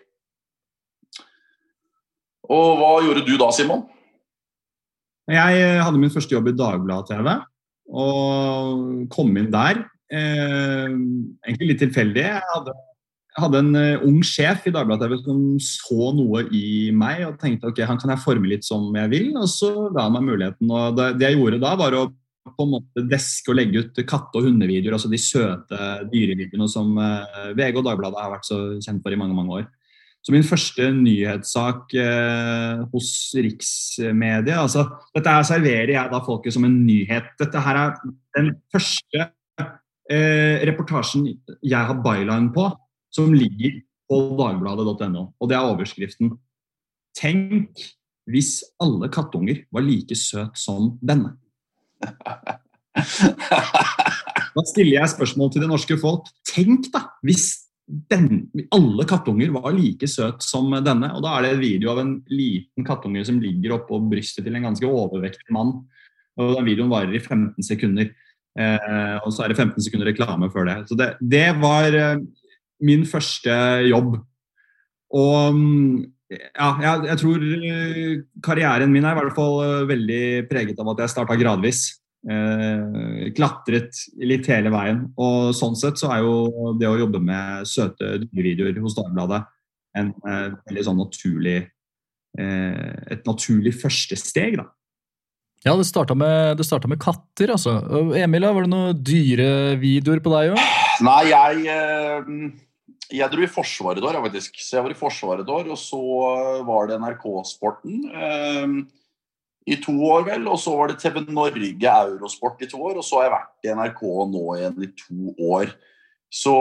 Og hva gjorde du da, Simon? Jeg eh, hadde min første jobb i Dagbladet-TV, og kom inn der. Eh, egentlig litt tilfeldig. Jeg hadde, hadde en eh, ung sjef i Dagbladet-TV som så noe i meg og tenkte ok, han kan jeg forme litt som jeg vil, og så ga han meg muligheten. Og det, det jeg gjorde da, var å på en måte deske og legge ut katte- og hundevideoer, altså de søte dyrevideoene som eh, VG og Dagbladet har vært så kjent for i mange, mange år. Så min første nyhetssak eh, hos riksmedia altså, Dette her serverer jeg da folket som en nyhet. Dette her er den første eh, reportasjen jeg har byline på, som ligger på dagbladet.no. Og det er overskriften. Tenk hvis alle kattunger var like søt som denne. Da stiller jeg spørsmål til det norske folk. Tenk da, hvis den, alle kattunger var like søt som denne. Og da er det en video av en liten kattunge som ligger oppå brystet til en ganske overvektig mann. Og den videoen varer i 15 sekunder. Eh, og så er det 15 sekunder reklame før det. Så det, det var eh, min første jobb. Og ja, jeg, jeg tror eh, karrieren min er i hvert fall eh, veldig preget av at jeg starta gradvis. Eh, klatret litt hele veien. Og sånn sett så er jo det å jobbe med søte dyrevideoer hos Dagbladet en eh, veldig sånn naturlig eh, et naturlig første steg, da. Ja, det starta med, med katter, altså. Emil, var det noen dyrevideoer på deg òg? Nei, jeg eh, Jeg dro i Forsvaret et år, faktisk. Så jeg var i Forsvaret et år, og så var det NRK-sporten eh, i to år, vel. Og så var det TV Norge Eurosport i to år, og så har jeg vært i NRK nå igjen i to år. Så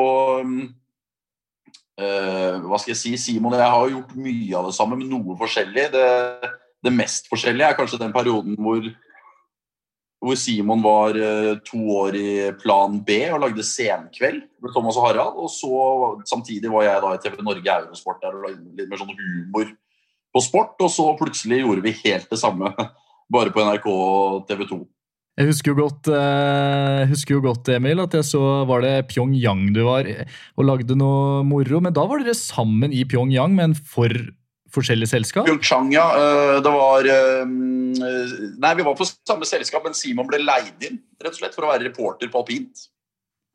eh, Hva skal jeg si, Simon jeg har gjort mye av det samme, men noe forskjellig. Det, det mest forskjellige er kanskje den perioden hvor hvor Simon var eh, to år i Plan B og lagde Senkveld med Thomas og Harald. Og så samtidig var jeg da i TV Norge Eurosport der og lagde litt mer sånn humor på sport. Og så plutselig gjorde vi helt det samme, [LAUGHS] bare på NRK og TV 2. Jeg husker jo godt, eh, husker jo godt, Emil, at jeg så var det Pyongyang du var og lagde noe moro. Men da var dere sammen i Pyongyang, men for forskjellige selskap? Pyeongchang, ja. eh, Det var eh, Nei, vi var på samme selskap, men Simon ble leid inn rett og slett for å være reporter på alpint.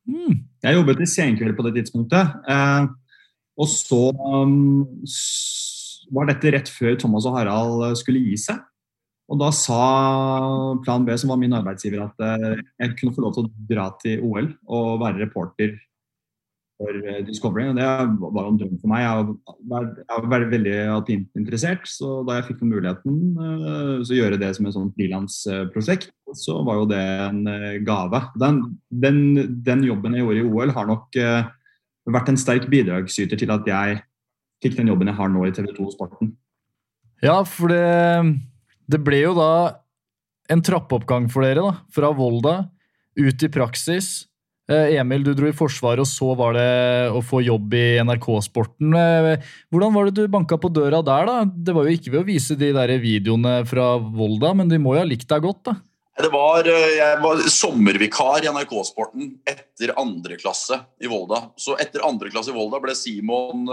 Mm. Jeg jobbet i Senkveld på det tidspunktet. Eh, og så um, var dette rett før Thomas og Harald skulle gi seg. Og da sa Plan B, som var min arbeidsgiver, at jeg kunne få lov til å dra til OL og være reporter for eh, Discovery. Og det var jo en drøm for meg. Jeg har vært- veldig interessert, så da jeg fikk den muligheten eh, så gjøre det som et sånt frilansprosjekt, så var jo det en eh, gave. Den, den, den jobben jeg gjorde i OL, har nok vært en sterk bidragsyter til at jeg fikk den jobben jeg har nå i TV 2 Sporten. Ja, for det, det ble jo da en trappeoppgang for dere, da. Fra Volda ut i praksis. Eh, Emil, du dro i Forsvaret, og så var det å få jobb i NRK-sporten. Eh, Hvordan var det du banka på døra der, da? Det var jo ikke ved å vise de der videoene fra Volda, men de må jo ha likt deg godt, da? Det var, eh, jeg var sommervikar i NRK-sporten etter andre klasse i Volda. Så etter andre klasse i Volda ble Simon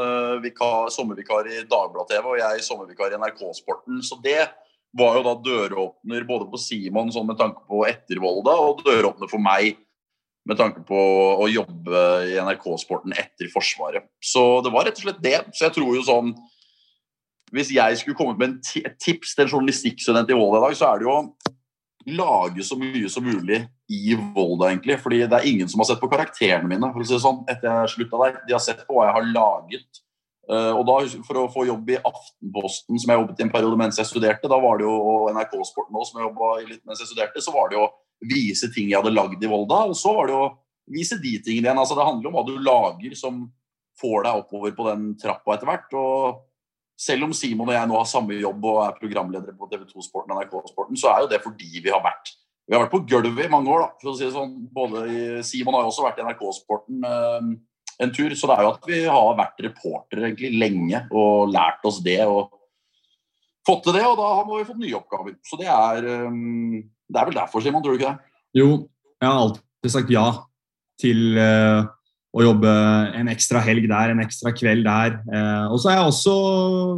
vikar, sommervikar i Dagbladet TV og jeg sommervikar i NRK-sporten. Så det var jo da døråpner både på Simon sånn med tanke på etter Volda, og døråpner for meg med tanke på å jobbe i NRK-sporten etter Forsvaret. Så det var rett og slett det. Så jeg tror jo sånn Hvis jeg skulle kommet med et tips til en journalistikkstudent i Volda i dag, så er det jo å lage så mye som mulig i Volda, egentlig. Fordi det er ingen som har sett på karakterene mine for å si det sånn, etter jeg slutta der. De har sett på hva jeg har laget. Uh, og da, For å få jobb i Aftenposten, som jeg jobbet i en periode mens jeg studerte, da var det jo, NRK-sporten også, som jeg jobba i litt mens jeg studerte, så var det jo vise ting jeg hadde lagd i Volda. Og så var det å vise de tingene igjen. altså Det handler om hva du lager som får deg oppover på den trappa etter hvert. og selv om Simon og jeg nå har samme jobb og er programledere på TV2 Sporten og NRK-sporten, så er jo det fordi vi har vært vi har vært på gulvet i mange år. da, for å si det sånn. Både Simon har jo også vært i NRK-sporten eh, en tur. Så det er jo at vi har vært reportere egentlig lenge og lært oss det. og fått til det, og da har vi fått nye oppgaver. Så det er, um, det er vel derfor, Simon, tror du ikke det? Jo, jeg har alltid sagt ja til uh, å jobbe en ekstra helg der, en ekstra kveld der. Uh, og så har jeg også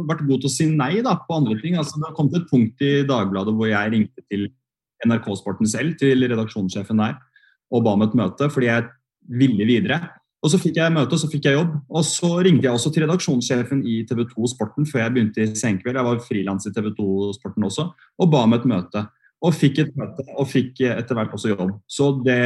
vært god til å si nei da, på andre ting. Altså, det har kommet et punkt i Dagbladet hvor jeg ringte til NRK Sporten selv, til redaksjonssjefen der, og ba om et møte fordi jeg ville videre. Og Så fikk jeg møte og så fikk jeg jobb. Og Så ringte jeg også til redaksjonssjefen i TV 2 Sporten før jeg begynte i Senkveld. Jeg var frilans i TV 2 Sporten også, og ba om et møte. Og fikk et møte, og fikk etter hvert også jobb. Så det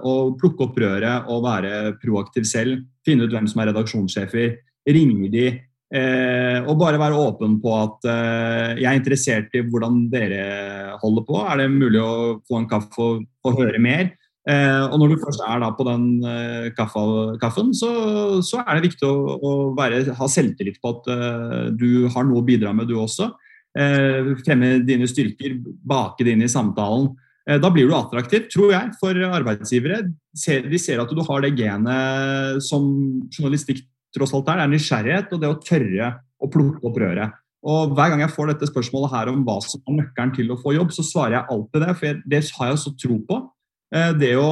å plukke opp røret og være proaktiv selv, finne ut hvem som er redaksjonssjefer, ringe de, eh, og bare være åpen på at eh, jeg er interessert i hvordan dere holder på. Er det mulig å få en kaffe og og høre mer? Eh, og når du først er da på den eh, kaffe, kaffen, så, så, er det viktig å, å være, ha selvtillit på at eh, du har noe å bidra med, du også. Eh, fremme dine styrker, bake det inn i samtalen. Eh, da blir du attraktiv, tror jeg, for arbeidsgivere. De ser at du har det genet som journalistikk tross alt er. Det er nysgjerrighet og det å tørre å plukke opp røret. Og Hver gang jeg får dette spørsmålet her om hva som er nøkkelen til å få jobb, så svarer jeg alltid det, for det har jeg så tro på. Eh, det å,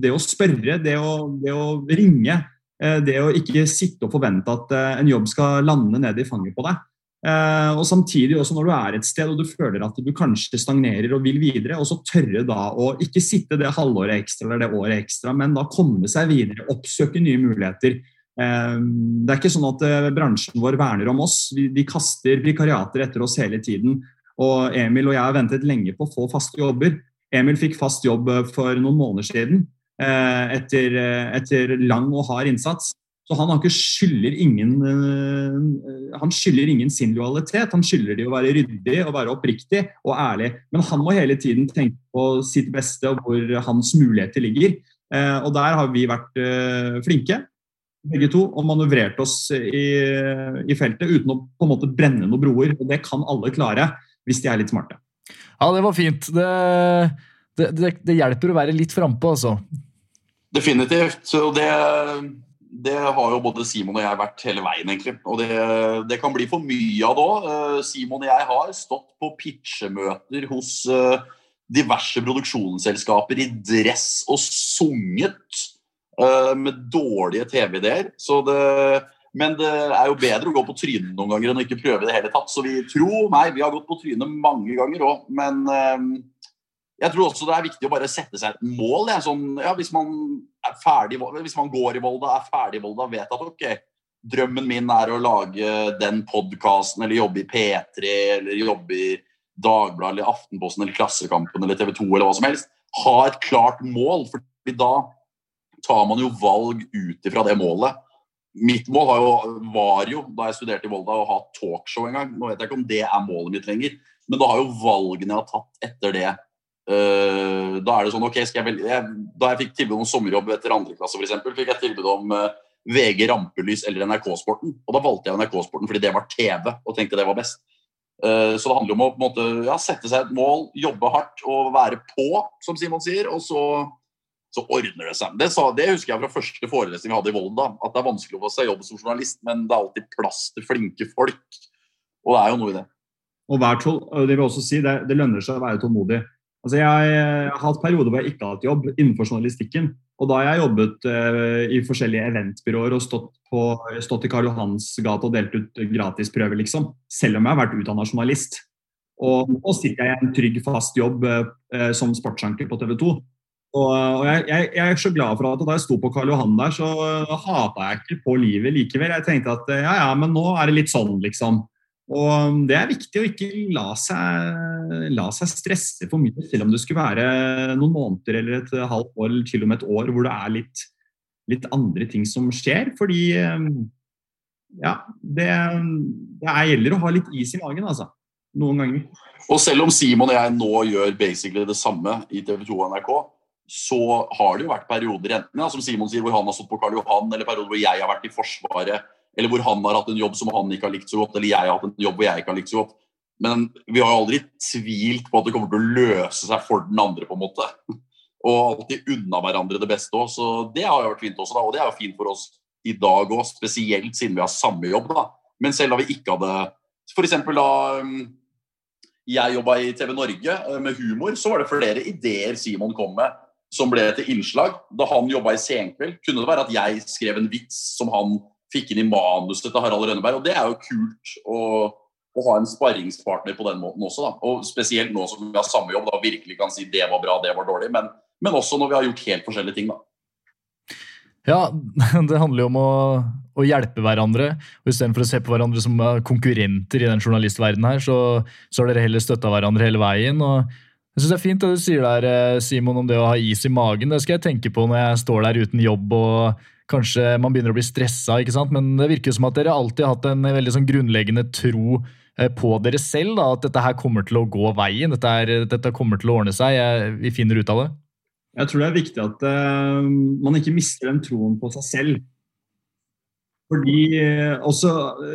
det å spørre, det å, det å, ringe, det å ikke sitte og forvente at en jobb skal lande ned i fanget på deg. Eh, og samtidig også når du er et sted og du føler at du kanskje stagnerer og vil videre, og så tørre da å ikke sitte det halvåret ekstra eller det året ekstra, men da komme seg videre, oppsøke nye muligheter. Eh, det er ikke sånn at eh, bransjen vår verner om oss. De kaster vikariater etter oss hele tiden. Og Emil og jeg har ventet lenge på å få faste jobber. Emil fikk fast jobb for noen måneder siden etter, etter lang og hard innsats. Så han ikke skylder ingen, uh, han skylder ingen sin lojalitet. Han skylder de å være ryddig og være oppriktig og ærlig. Men han må hele tiden tenke på sitt beste og hvor hans muligheter ligger. Uh, og der har vi vært uh, flinke, begge to, og manøvrert oss i, i, feltet uten å på en måte brenne noen broer. Og det kan alle klare hvis de er litt smarte. Ja, det var fint. Det, det, det, det hjelper å være litt frampå, altså. Definitivt. Og det det har jo både Simon og jeg vært hele veien, egentlig. Og det, det kan bli for mye av det òg. Eh, Simon og jeg har stått på pitchemøter hos eh, diverse produksjonsselskaper i dress og sunget eh, med dårlige TV-ideer. Men det er jo bedre å gå på trynet noen ganger enn å ikke prøve i det hele tatt. Så vi tror meg, vi har gått på trynet mange ganger òg, men jeg tror også det er viktig å bare sette seg et mål. Sånn, ja, hvis, man er ferdig, hvis man går i Volda, er ferdig i Volda, vet at ok, drømmen min er å lage den podkasten eller jobbe i P3 eller jobbe i Dagbladet eller Aftenposten eller Klassekampen eller TV 2 eller hva som helst. Ha et klart mål, for da tar man jo valg ut ifra det målet. Mitt mål jo, var jo, da jeg studerte i Volda, å ha talkshow en gang. Nå vet jeg ikke om det er målet mitt lenger, men da har jo valgene jeg har tatt etter det, da er det sånn, ok, skal jeg jeg, Da jeg fikk tilbud om sommerjobb etter andre klasse, eksempel, fikk jeg tilbud om eh, VG Rampelys eller NRK-sporten. Og da valgte jeg NRK-sporten fordi det var TV, og tenkte det var best. Uh, så det handler om å måte, ja, sette seg et mål, jobbe hardt og være på, som Simon sier. Og så, så ordner det seg. Det, sa, det, husker jeg fra første forelesning vi hadde i Volda. At det er vanskelig å få seg jobb som journalist, men det er alltid plass til flinke folk. Og det er jo noe i det. Og det vil også si, det, det lønner seg å være tålmodig. Altså jeg, jeg har hatt perioder hvor jeg ikke har hatt jobb innenfor journalistikken. Og da har jeg jobbet uh, i forskjellige eventbyråer og stått, på, stått i Karl Johans gate og delt ut gratisprøver, liksom. Selv om jeg har vært utdanna journalist. Og nå sitter jeg i en trygg, fast jobb uh, som sportsanker på TV 2. Og, og jeg, jeg, jeg, er så glad for at da jeg sto på Karl Johan der, så uh, hata jeg ikke på livet likevel. Jeg tenkte at ja, ja, men nå er det litt sånn, liksom. Og det er viktig å ikke la seg, la seg stresse for mye, selv om det skulle være noen måneder eller et halvt år eller til og med et år hvor det er litt, litt andre ting som skjer. Fordi ja, det, det gjelder å ha litt is i magen, altså. Noen ganger. Og selv om Simon og jeg nå gjør basically det samme i TV 2 og NRK, så har det jo vært perioder enten ja, som Simon sier, hvor han har stått på Karl Johan, eller perioder hvor jeg har vært i Forsvaret eller hvor han har hatt en jobb som han ikke har likt så godt, eller jeg har hatt en jobb hvor jeg ikke har likt så godt. Men vi har aldri tvilt på at det kommer til å løse seg for den andre, på en måte. [LAUGHS] Og alltid unna hverandre det beste òg, så det har jo vært fint også, da. Og det er jo fint for oss i dag òg, spesielt siden vi har samme jobb, da. Men selv da vi ikke hadde F.eks. da um, jeg jobba i TV Norge uh, med humor, så var det flere ideer Simon kom med som ble til innslag. Da han jobba i Senkveld, kunne det være at jeg skrev en vits som han fikk inn i manuset til Harald Rønneberg. Og det er jo kult å, å ha en sparringspartner på den måten også. Da. Og spesielt nå som vi har samme jobb, da virkelig kan si det var bra, det var dårlig. Men, men også når vi har gjort helt forskjellige ting, da. Ja, [LAUGHS] det handler jo om å, å hjelpe hverandre. og Istedenfor å se på hverandre som konkurrenter i den journalistverdenen her, så, så har dere heller støtta hverandre hele veien. og jeg synes Det er fint det du sier der, eh, Simon, om det å ha is i magen. Det skal jeg tenke på når jeg står der uten jobb og kanskje man begynner å bli stressa, ikke sant? men det virker som at dere alltid har hatt en veldig sånn grunnleggende tro eh, på dere selv. Da, at dette her kommer til å gå veien, dette, er, dette kommer til å ordne seg. Vi finner ut av det. Jeg tror det er viktig at uh, man ikke mister den troen på seg selv. Fordi eh, også,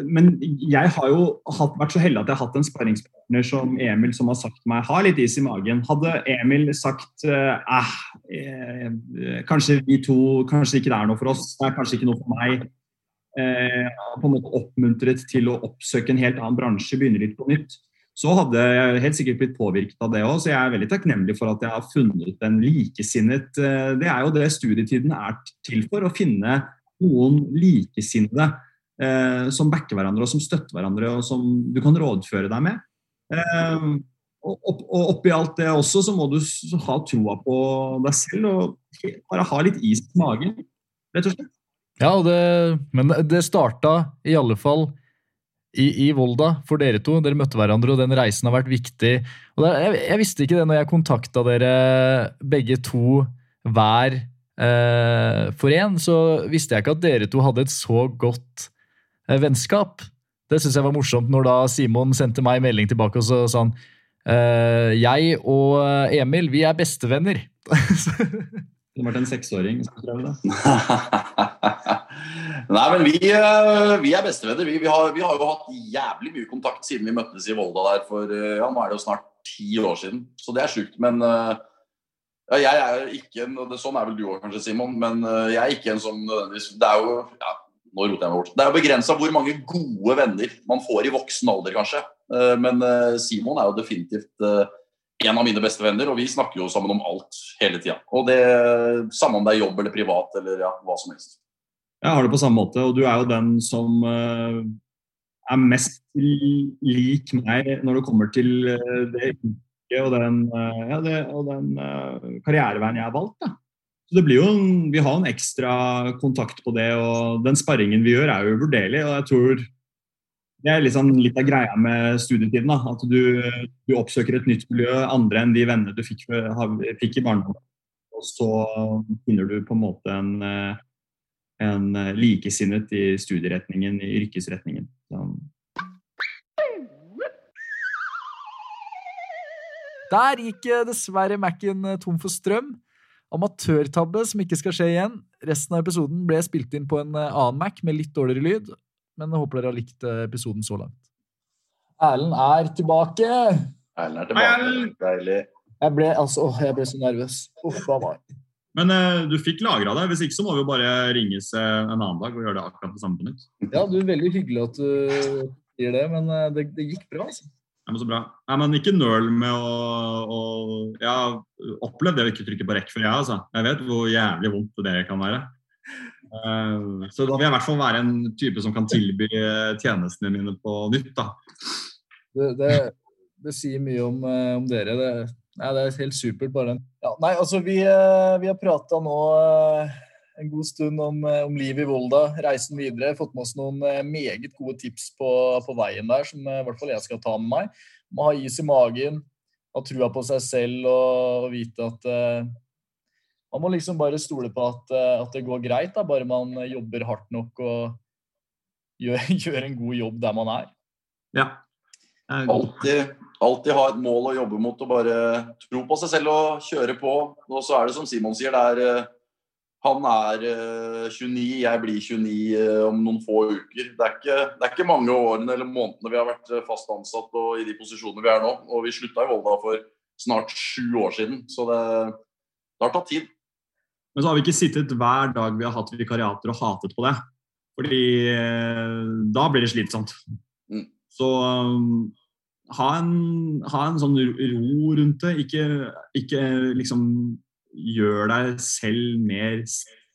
Men jeg har jo hatt, vært så heldig at jeg har hatt en sparringspartner som Emil som har sagt meg har litt is i magen. Hadde Emil sagt eh, eh, kanskje vi to, kanskje ikke det er noe for oss, det er kanskje ikke noe for meg. Eh, på en måte oppmuntret til å oppsøke en helt annen bransje, begynne litt på nytt. Så hadde jeg helt sikkert blitt påvirket av det òg, så jeg er veldig takknemlig for at jeg har funnet en likesinnet eh, Det er jo det studietiden er til for, å finne noen likesinnede eh, som backer hverandre og som støtter hverandre, og som du kan rådføre deg med. Eh, og, og oppi alt det også, så må du ha troa på deg selv og bare ha litt is på magen, rett og slett. Ja, det, men det starta i alle fall i, i, Volda for dere to. Dere møtte hverandre, og den reisen har vært viktig. Og det, jeg, jeg, visste ikke det når jeg kontakta dere begge to hver for én, så visste jeg ikke at dere to hadde et så godt eh, vennskap. Det syns jeg var morsomt når da Simon sendte meg melding tilbake og så sa han eh, Jeg og Emil, vi er bestevenner. [LAUGHS] Det har vært en seksåring som skrev det. [LAUGHS] Nei, men vi, eh, vi er bestevenner. Vi, vi, har, vi, har, jo hatt jævlig mye kontakt siden vi møttes i Volda der for eh, ja, nå er det jo snart ti år siden. Så det er sjukt. Men uh, ja, jeg er ikke en det, Sånn er vel du òg kanskje, Simon. Men uh, jeg er ikke en som nødvendigvis Det er jo ja, nå roter jeg meg bort. Det er jo begrensa hvor mange gode venner man får i voksen alder, kanskje. Uh, men uh, Simon er jo definitivt en av mine beste venner, og vi snakker jo sammen om alt hele tida. Og det samme om det er jobb eller privat eller ja, hva som helst. Jeg har det på samme måte, og du er jo den som er mest lik meg når det kommer til det og den, eh, ja, det, og den uh, karriereveien jeg har valgt. Da. Så det blir jo en, Vi har en ekstra kontakt på det, og den sparringen vi gjør, er jo uvurderlig. det er liksom litt av greia med studietiden. da, At du, du, oppsøker et nytt miljø, andre enn de vennene du fikk, fikk i barndommen. Og så finner du på en måte en, eh, en likesinnet i studieretningen, i yrkesretningen. Så, Der gikk eh, dessverre Mac-en eh, tom for strøm. Amatørtabbe som ikke skal skje igjen. Resten av episoden ble spilt inn på en eh, annen Mac med litt dårligere lyd, men jeg håper dere har likt episoden så langt. Erlend er tilbake! Erlend er tilbake. Deilig. Jeg ble, altså, jeg ble så nervøs. Uff a meg. Men uh, du fikk lagra det. Hvis ikke så må vi jo bare ringes en annen dag og gjøre det akkurat det samme på nytt. Ja, du er veldig hyggelig at du sier det, men uh, det, det, gikk bra, altså. Ja, men så bra. Nei, men ikke nøl med å, å Jeg har opplevd det å ikke trykke på rekk før, jeg. Altså. Jeg vet hvor jævlig vondt det kan være. Uh, så da vil jeg i hvert fall være en type som kan tilby tjenestene mine på nytt. da. Det, det, det sier mye om, eh, om dere. Det, nei, det, er helt supert. bare. Ja, nei, altså, vi, eh, vi har prata nå en god stund om, om livet i Volda, reisen videre. Fått med oss noen meget gode tips på, på veien der, som i hvert fall jeg skal ta med meg. Må ha is i magen, ha trua på seg selv og, og vite at uh, man må liksom bare stole på at, uh, at det går greit, da, bare man jobber hardt nok og gjør, [LAUGHS] gjør en god jobb der man er. Ja. Alltid, alltid ha et mål å jobbe mot og bare tro på seg selv og kjøre på. Og så er det som Simon sier, det er uh, han er 29, eh, jeg blir 29 eh, om noen få uker. Det er, ikke, det er ikke mange årene eller månedene vi har vært eh, fast ansatt og i de posisjonene vi er nå. Og vi slutta i Volda for snart sju år siden, så det, det, har tatt tid. Men så har vi ikke sittet hver dag vi har hatt vikariater og hatet på det. Fordi da blir det slitsomt. Mm. Så um, ha, en, ha en, sånn ro rundt det. Ikke, ikke liksom gjør deg selv mer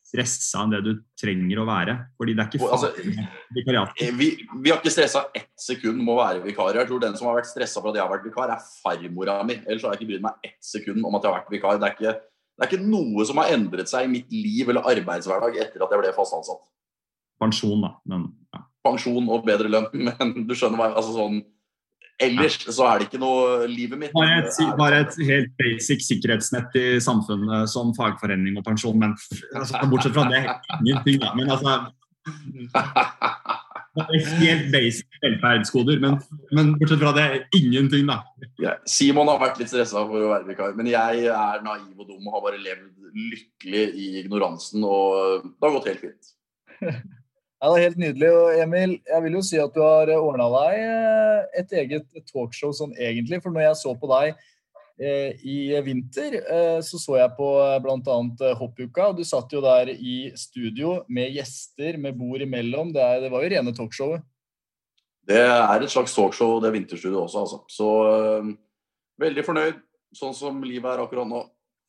stressa enn det du trenger å være. Fordi det er ikke altså, eh, vi, vi, har ikke stressa ett sekund med å være vikar. Jeg tror den som har vært stressa for at jeg har vært vikar, er farmora mi. Ellers har jeg ikke brydd meg ett sekund om at jeg har vært vikar. Det er, ikke, det er ikke noe som har endret seg i mitt liv eller arbeidshverdag etter at jeg ble fast ansatt. Pensjon, da. Men, ja. Pensjon og bedre lønn, [LAUGHS] men du skjønner meg. altså sånn Ellers så er det ikke noe livet mitt. Bare et, bare et helt basic sikkerhetsnett i samfunnet som fagforening og pensjon. Men altså, bortsett fra det, ingenting, da. Men altså [LAUGHS] Helt basic velferdskoder, men, men, bortsett fra det, ingenting, da. Ja, Simon har vært litt stressa for å være vikar, men jeg er naiv og dum og har bare levd lykkelig i ignoransen, og det har gått helt fint. [LAUGHS] Det er helt nydelig. Og Emil, jeg vil jo si at du har ordna deg eh, et eget talkshow sånn egentlig. For når jeg så på deg eh, i vinter, eh, så så jeg på eh, bl.a. Hoppuka. Du satt jo der i studio med gjester med bord imellom. Det, er, det var jo rene talkshowet. Det er et slags talkshow, det vinterstudioet også, altså. Så øh, veldig fornøyd sånn som livet er akkurat nå.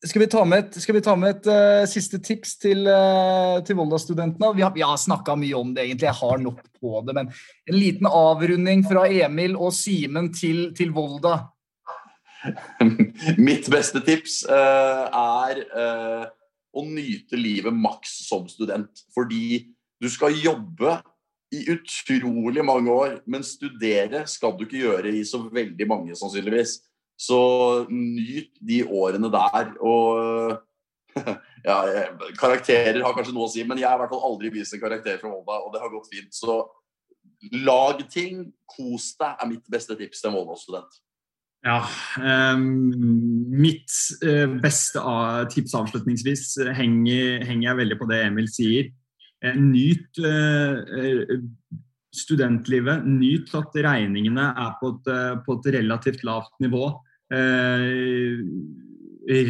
Skal vi ta med et, ta med et uh, siste tips til, uh, til Volda-studentene? Vi har, vi har snakka mye om det, egentlig. Jeg har nok på det. Men en liten avrunding fra Emil og Simen til, til Volda. [LAUGHS] Mitt beste tips uh, er å nyte livet maks som student. Fordi du skal jobbe i utrolig mange år, men studere skal du ikke gjøre i så veldig mange, sannsynligvis. Så nyt de årene der. Og [LAUGHS] ja, karakterer har kanskje noe å si, men jeg har i hvert fall aldri vist en karakter fra Volda, og det har gått fint. Så lag ting, kos deg, er mitt beste tips til en Volda-student. Ja. Um, mitt uh, beste tips avslutningsvis henger, henger, jeg veldig på det Emil sier. Uh, nyt uh, studentlivet. Nyt at regningene er på et, på et relativt lavt nivå. Eh,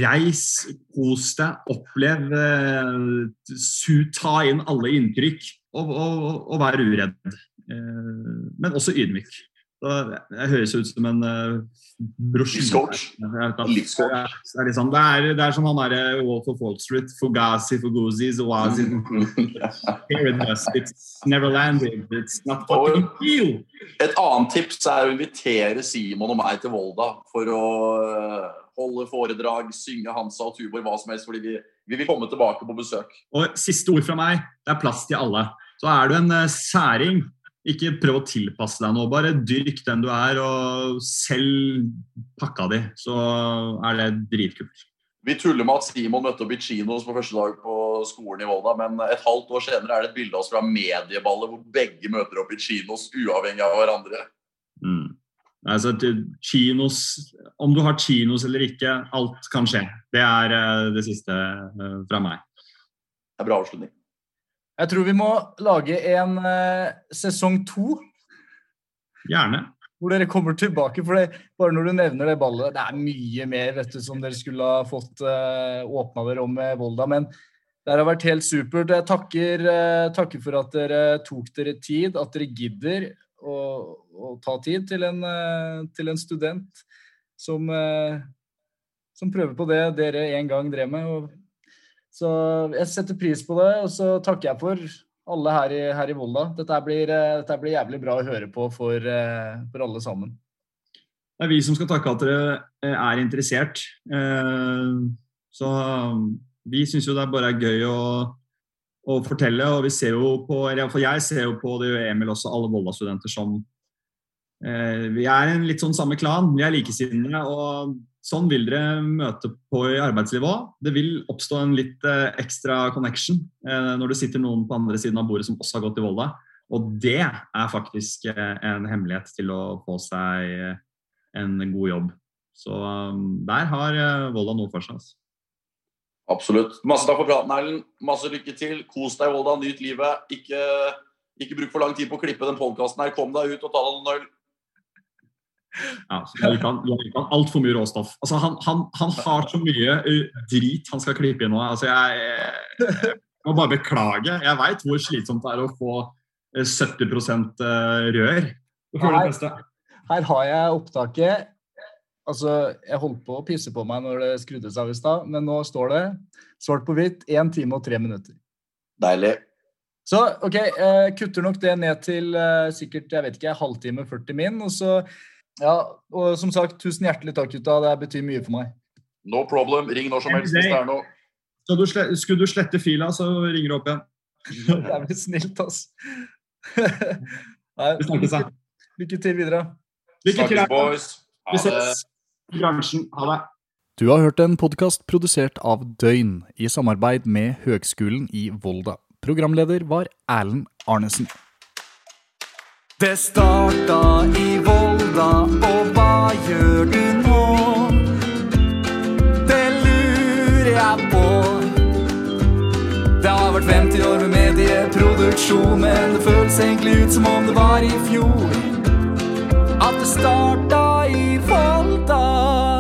reis, kos deg, opplev, Su, ta inn alle inntrykk og, og, og vær uredd. Eh, men også ydmyk. Det høres ut som en uh, brosjyre. Livscoach. Det, sånn, det, er, det er som han derre Wolf of Wall Street. Fugazi, Fuguzi, Zawazi [LAUGHS] Here it is. It's never landed. It's not fucking you. Et annet tips er å invitere Simon og meg til Volda for å uh, holde foredrag, synge Hansa og Tubor, hva som helst, fordi vi, vi, vil komme tilbake på besøk. Og Siste ord fra meg. Det er plass til alle. Så er du en særing ikke prøv å tilpasse deg noe. Bare dyrk den du er, og selg pakka di. Så er det dritkult. Vi tuller med at Simon møtte opp i Chinos på første dag på skolen i Volda, men et halvt år senere er det et bilde av oss fra medieballet hvor begge møter opp i Chinos uavhengig av hverandre. Mm. Altså, chinos, om du har chinos eller ikke, alt kan skje. Det er eh, det siste eh, fra meg. Det er bra avslutning. Jeg tror vi må lage en uh, sesong to. Gjerne. Hvor dere kommer tilbake. for det, Bare når du nevner det ballet Det er mye mer vet du, som dere skulle ha fått uh, åpna dere om med Volda. Men det har vært helt supert. Jeg takker, uh, takker, for at dere tok dere tid, at dere gidder. å, å ta tid til en, uh, til en student som, eh, som prøver på det dere en gang drev med. Og, så jeg setter pris på det, og så takker jeg for alle her i, her i Volda. Dette blir, eh, dette blir jævlig bra å høre på for, eh, for alle sammen. Det er vi som skal takke at dere eh, er interessert. Så vi syns jo det er bare gøy å, å fortelle, og vi ser jo på eller i hvert fall jeg ser jo på, det gjør Emil også, alle Volda-studenter som Vi er en litt sånn samme klan, vi er likesinnede. og Sånn vil dere møte på i arbeidslivet òg. Det vil oppstå en litt eh, ekstra connection eh, når det sitter noen på andre siden av bordet som også har gått i Volda. Og det er faktisk eh, en hemmelighet til å få seg eh, en god jobb. Så um, der har eh, Volda noe for seg. Altså. Absolutt. Masse takk for praten, Erlend. Masse lykke til. Kos deg, Volda. Nyt livet. Ikke, ikke bruk for lang tid på å klippe den podkasten her. Kom deg ut og ta deg noen øl. Ja, så kan alt altfor mye råstoff. Altså, han, han, han har så mye drit han skal klippe i nå. Altså, jeg, jeg, må bare beklage. Jeg veit hvor slitsomt det er å få eh, 70 eh, rør. Beste. Her har jeg opptaket. Altså, Jeg holdt på å pisse på meg når det skrudde seg av i stad, men nå står det svart på hvitt 1 time og 3 minutter. Deilig. Så ok, jeg kutter nok det ned til eh, sikkert jeg vet ikke, halvtime, 40 min. Og så, ja, og som sagt, tusen hjertelig takk, gutta. Det betyr mye for meg. No problem. Ring når som helst hvis det er noe. Så du slette, skulle du slette fila, så ringer du opp igjen. det er vel snilt, ass. [LAUGHS] Nei, lykke, lykke til videre. Lykke til. Boys. Vi ses i bransjen. Ha det. Du har hørt en podkast produsert av Døgn i samarbeid med Høgskolen i Volda. Programleder var Erlend Arnesen. Det starta i Volda, og hva gjør du nå? Det lurer jeg på. Det har vært 50 år med medieproduksjon, men det føles egentlig ut som om det var i fjor. At det starta i Volda.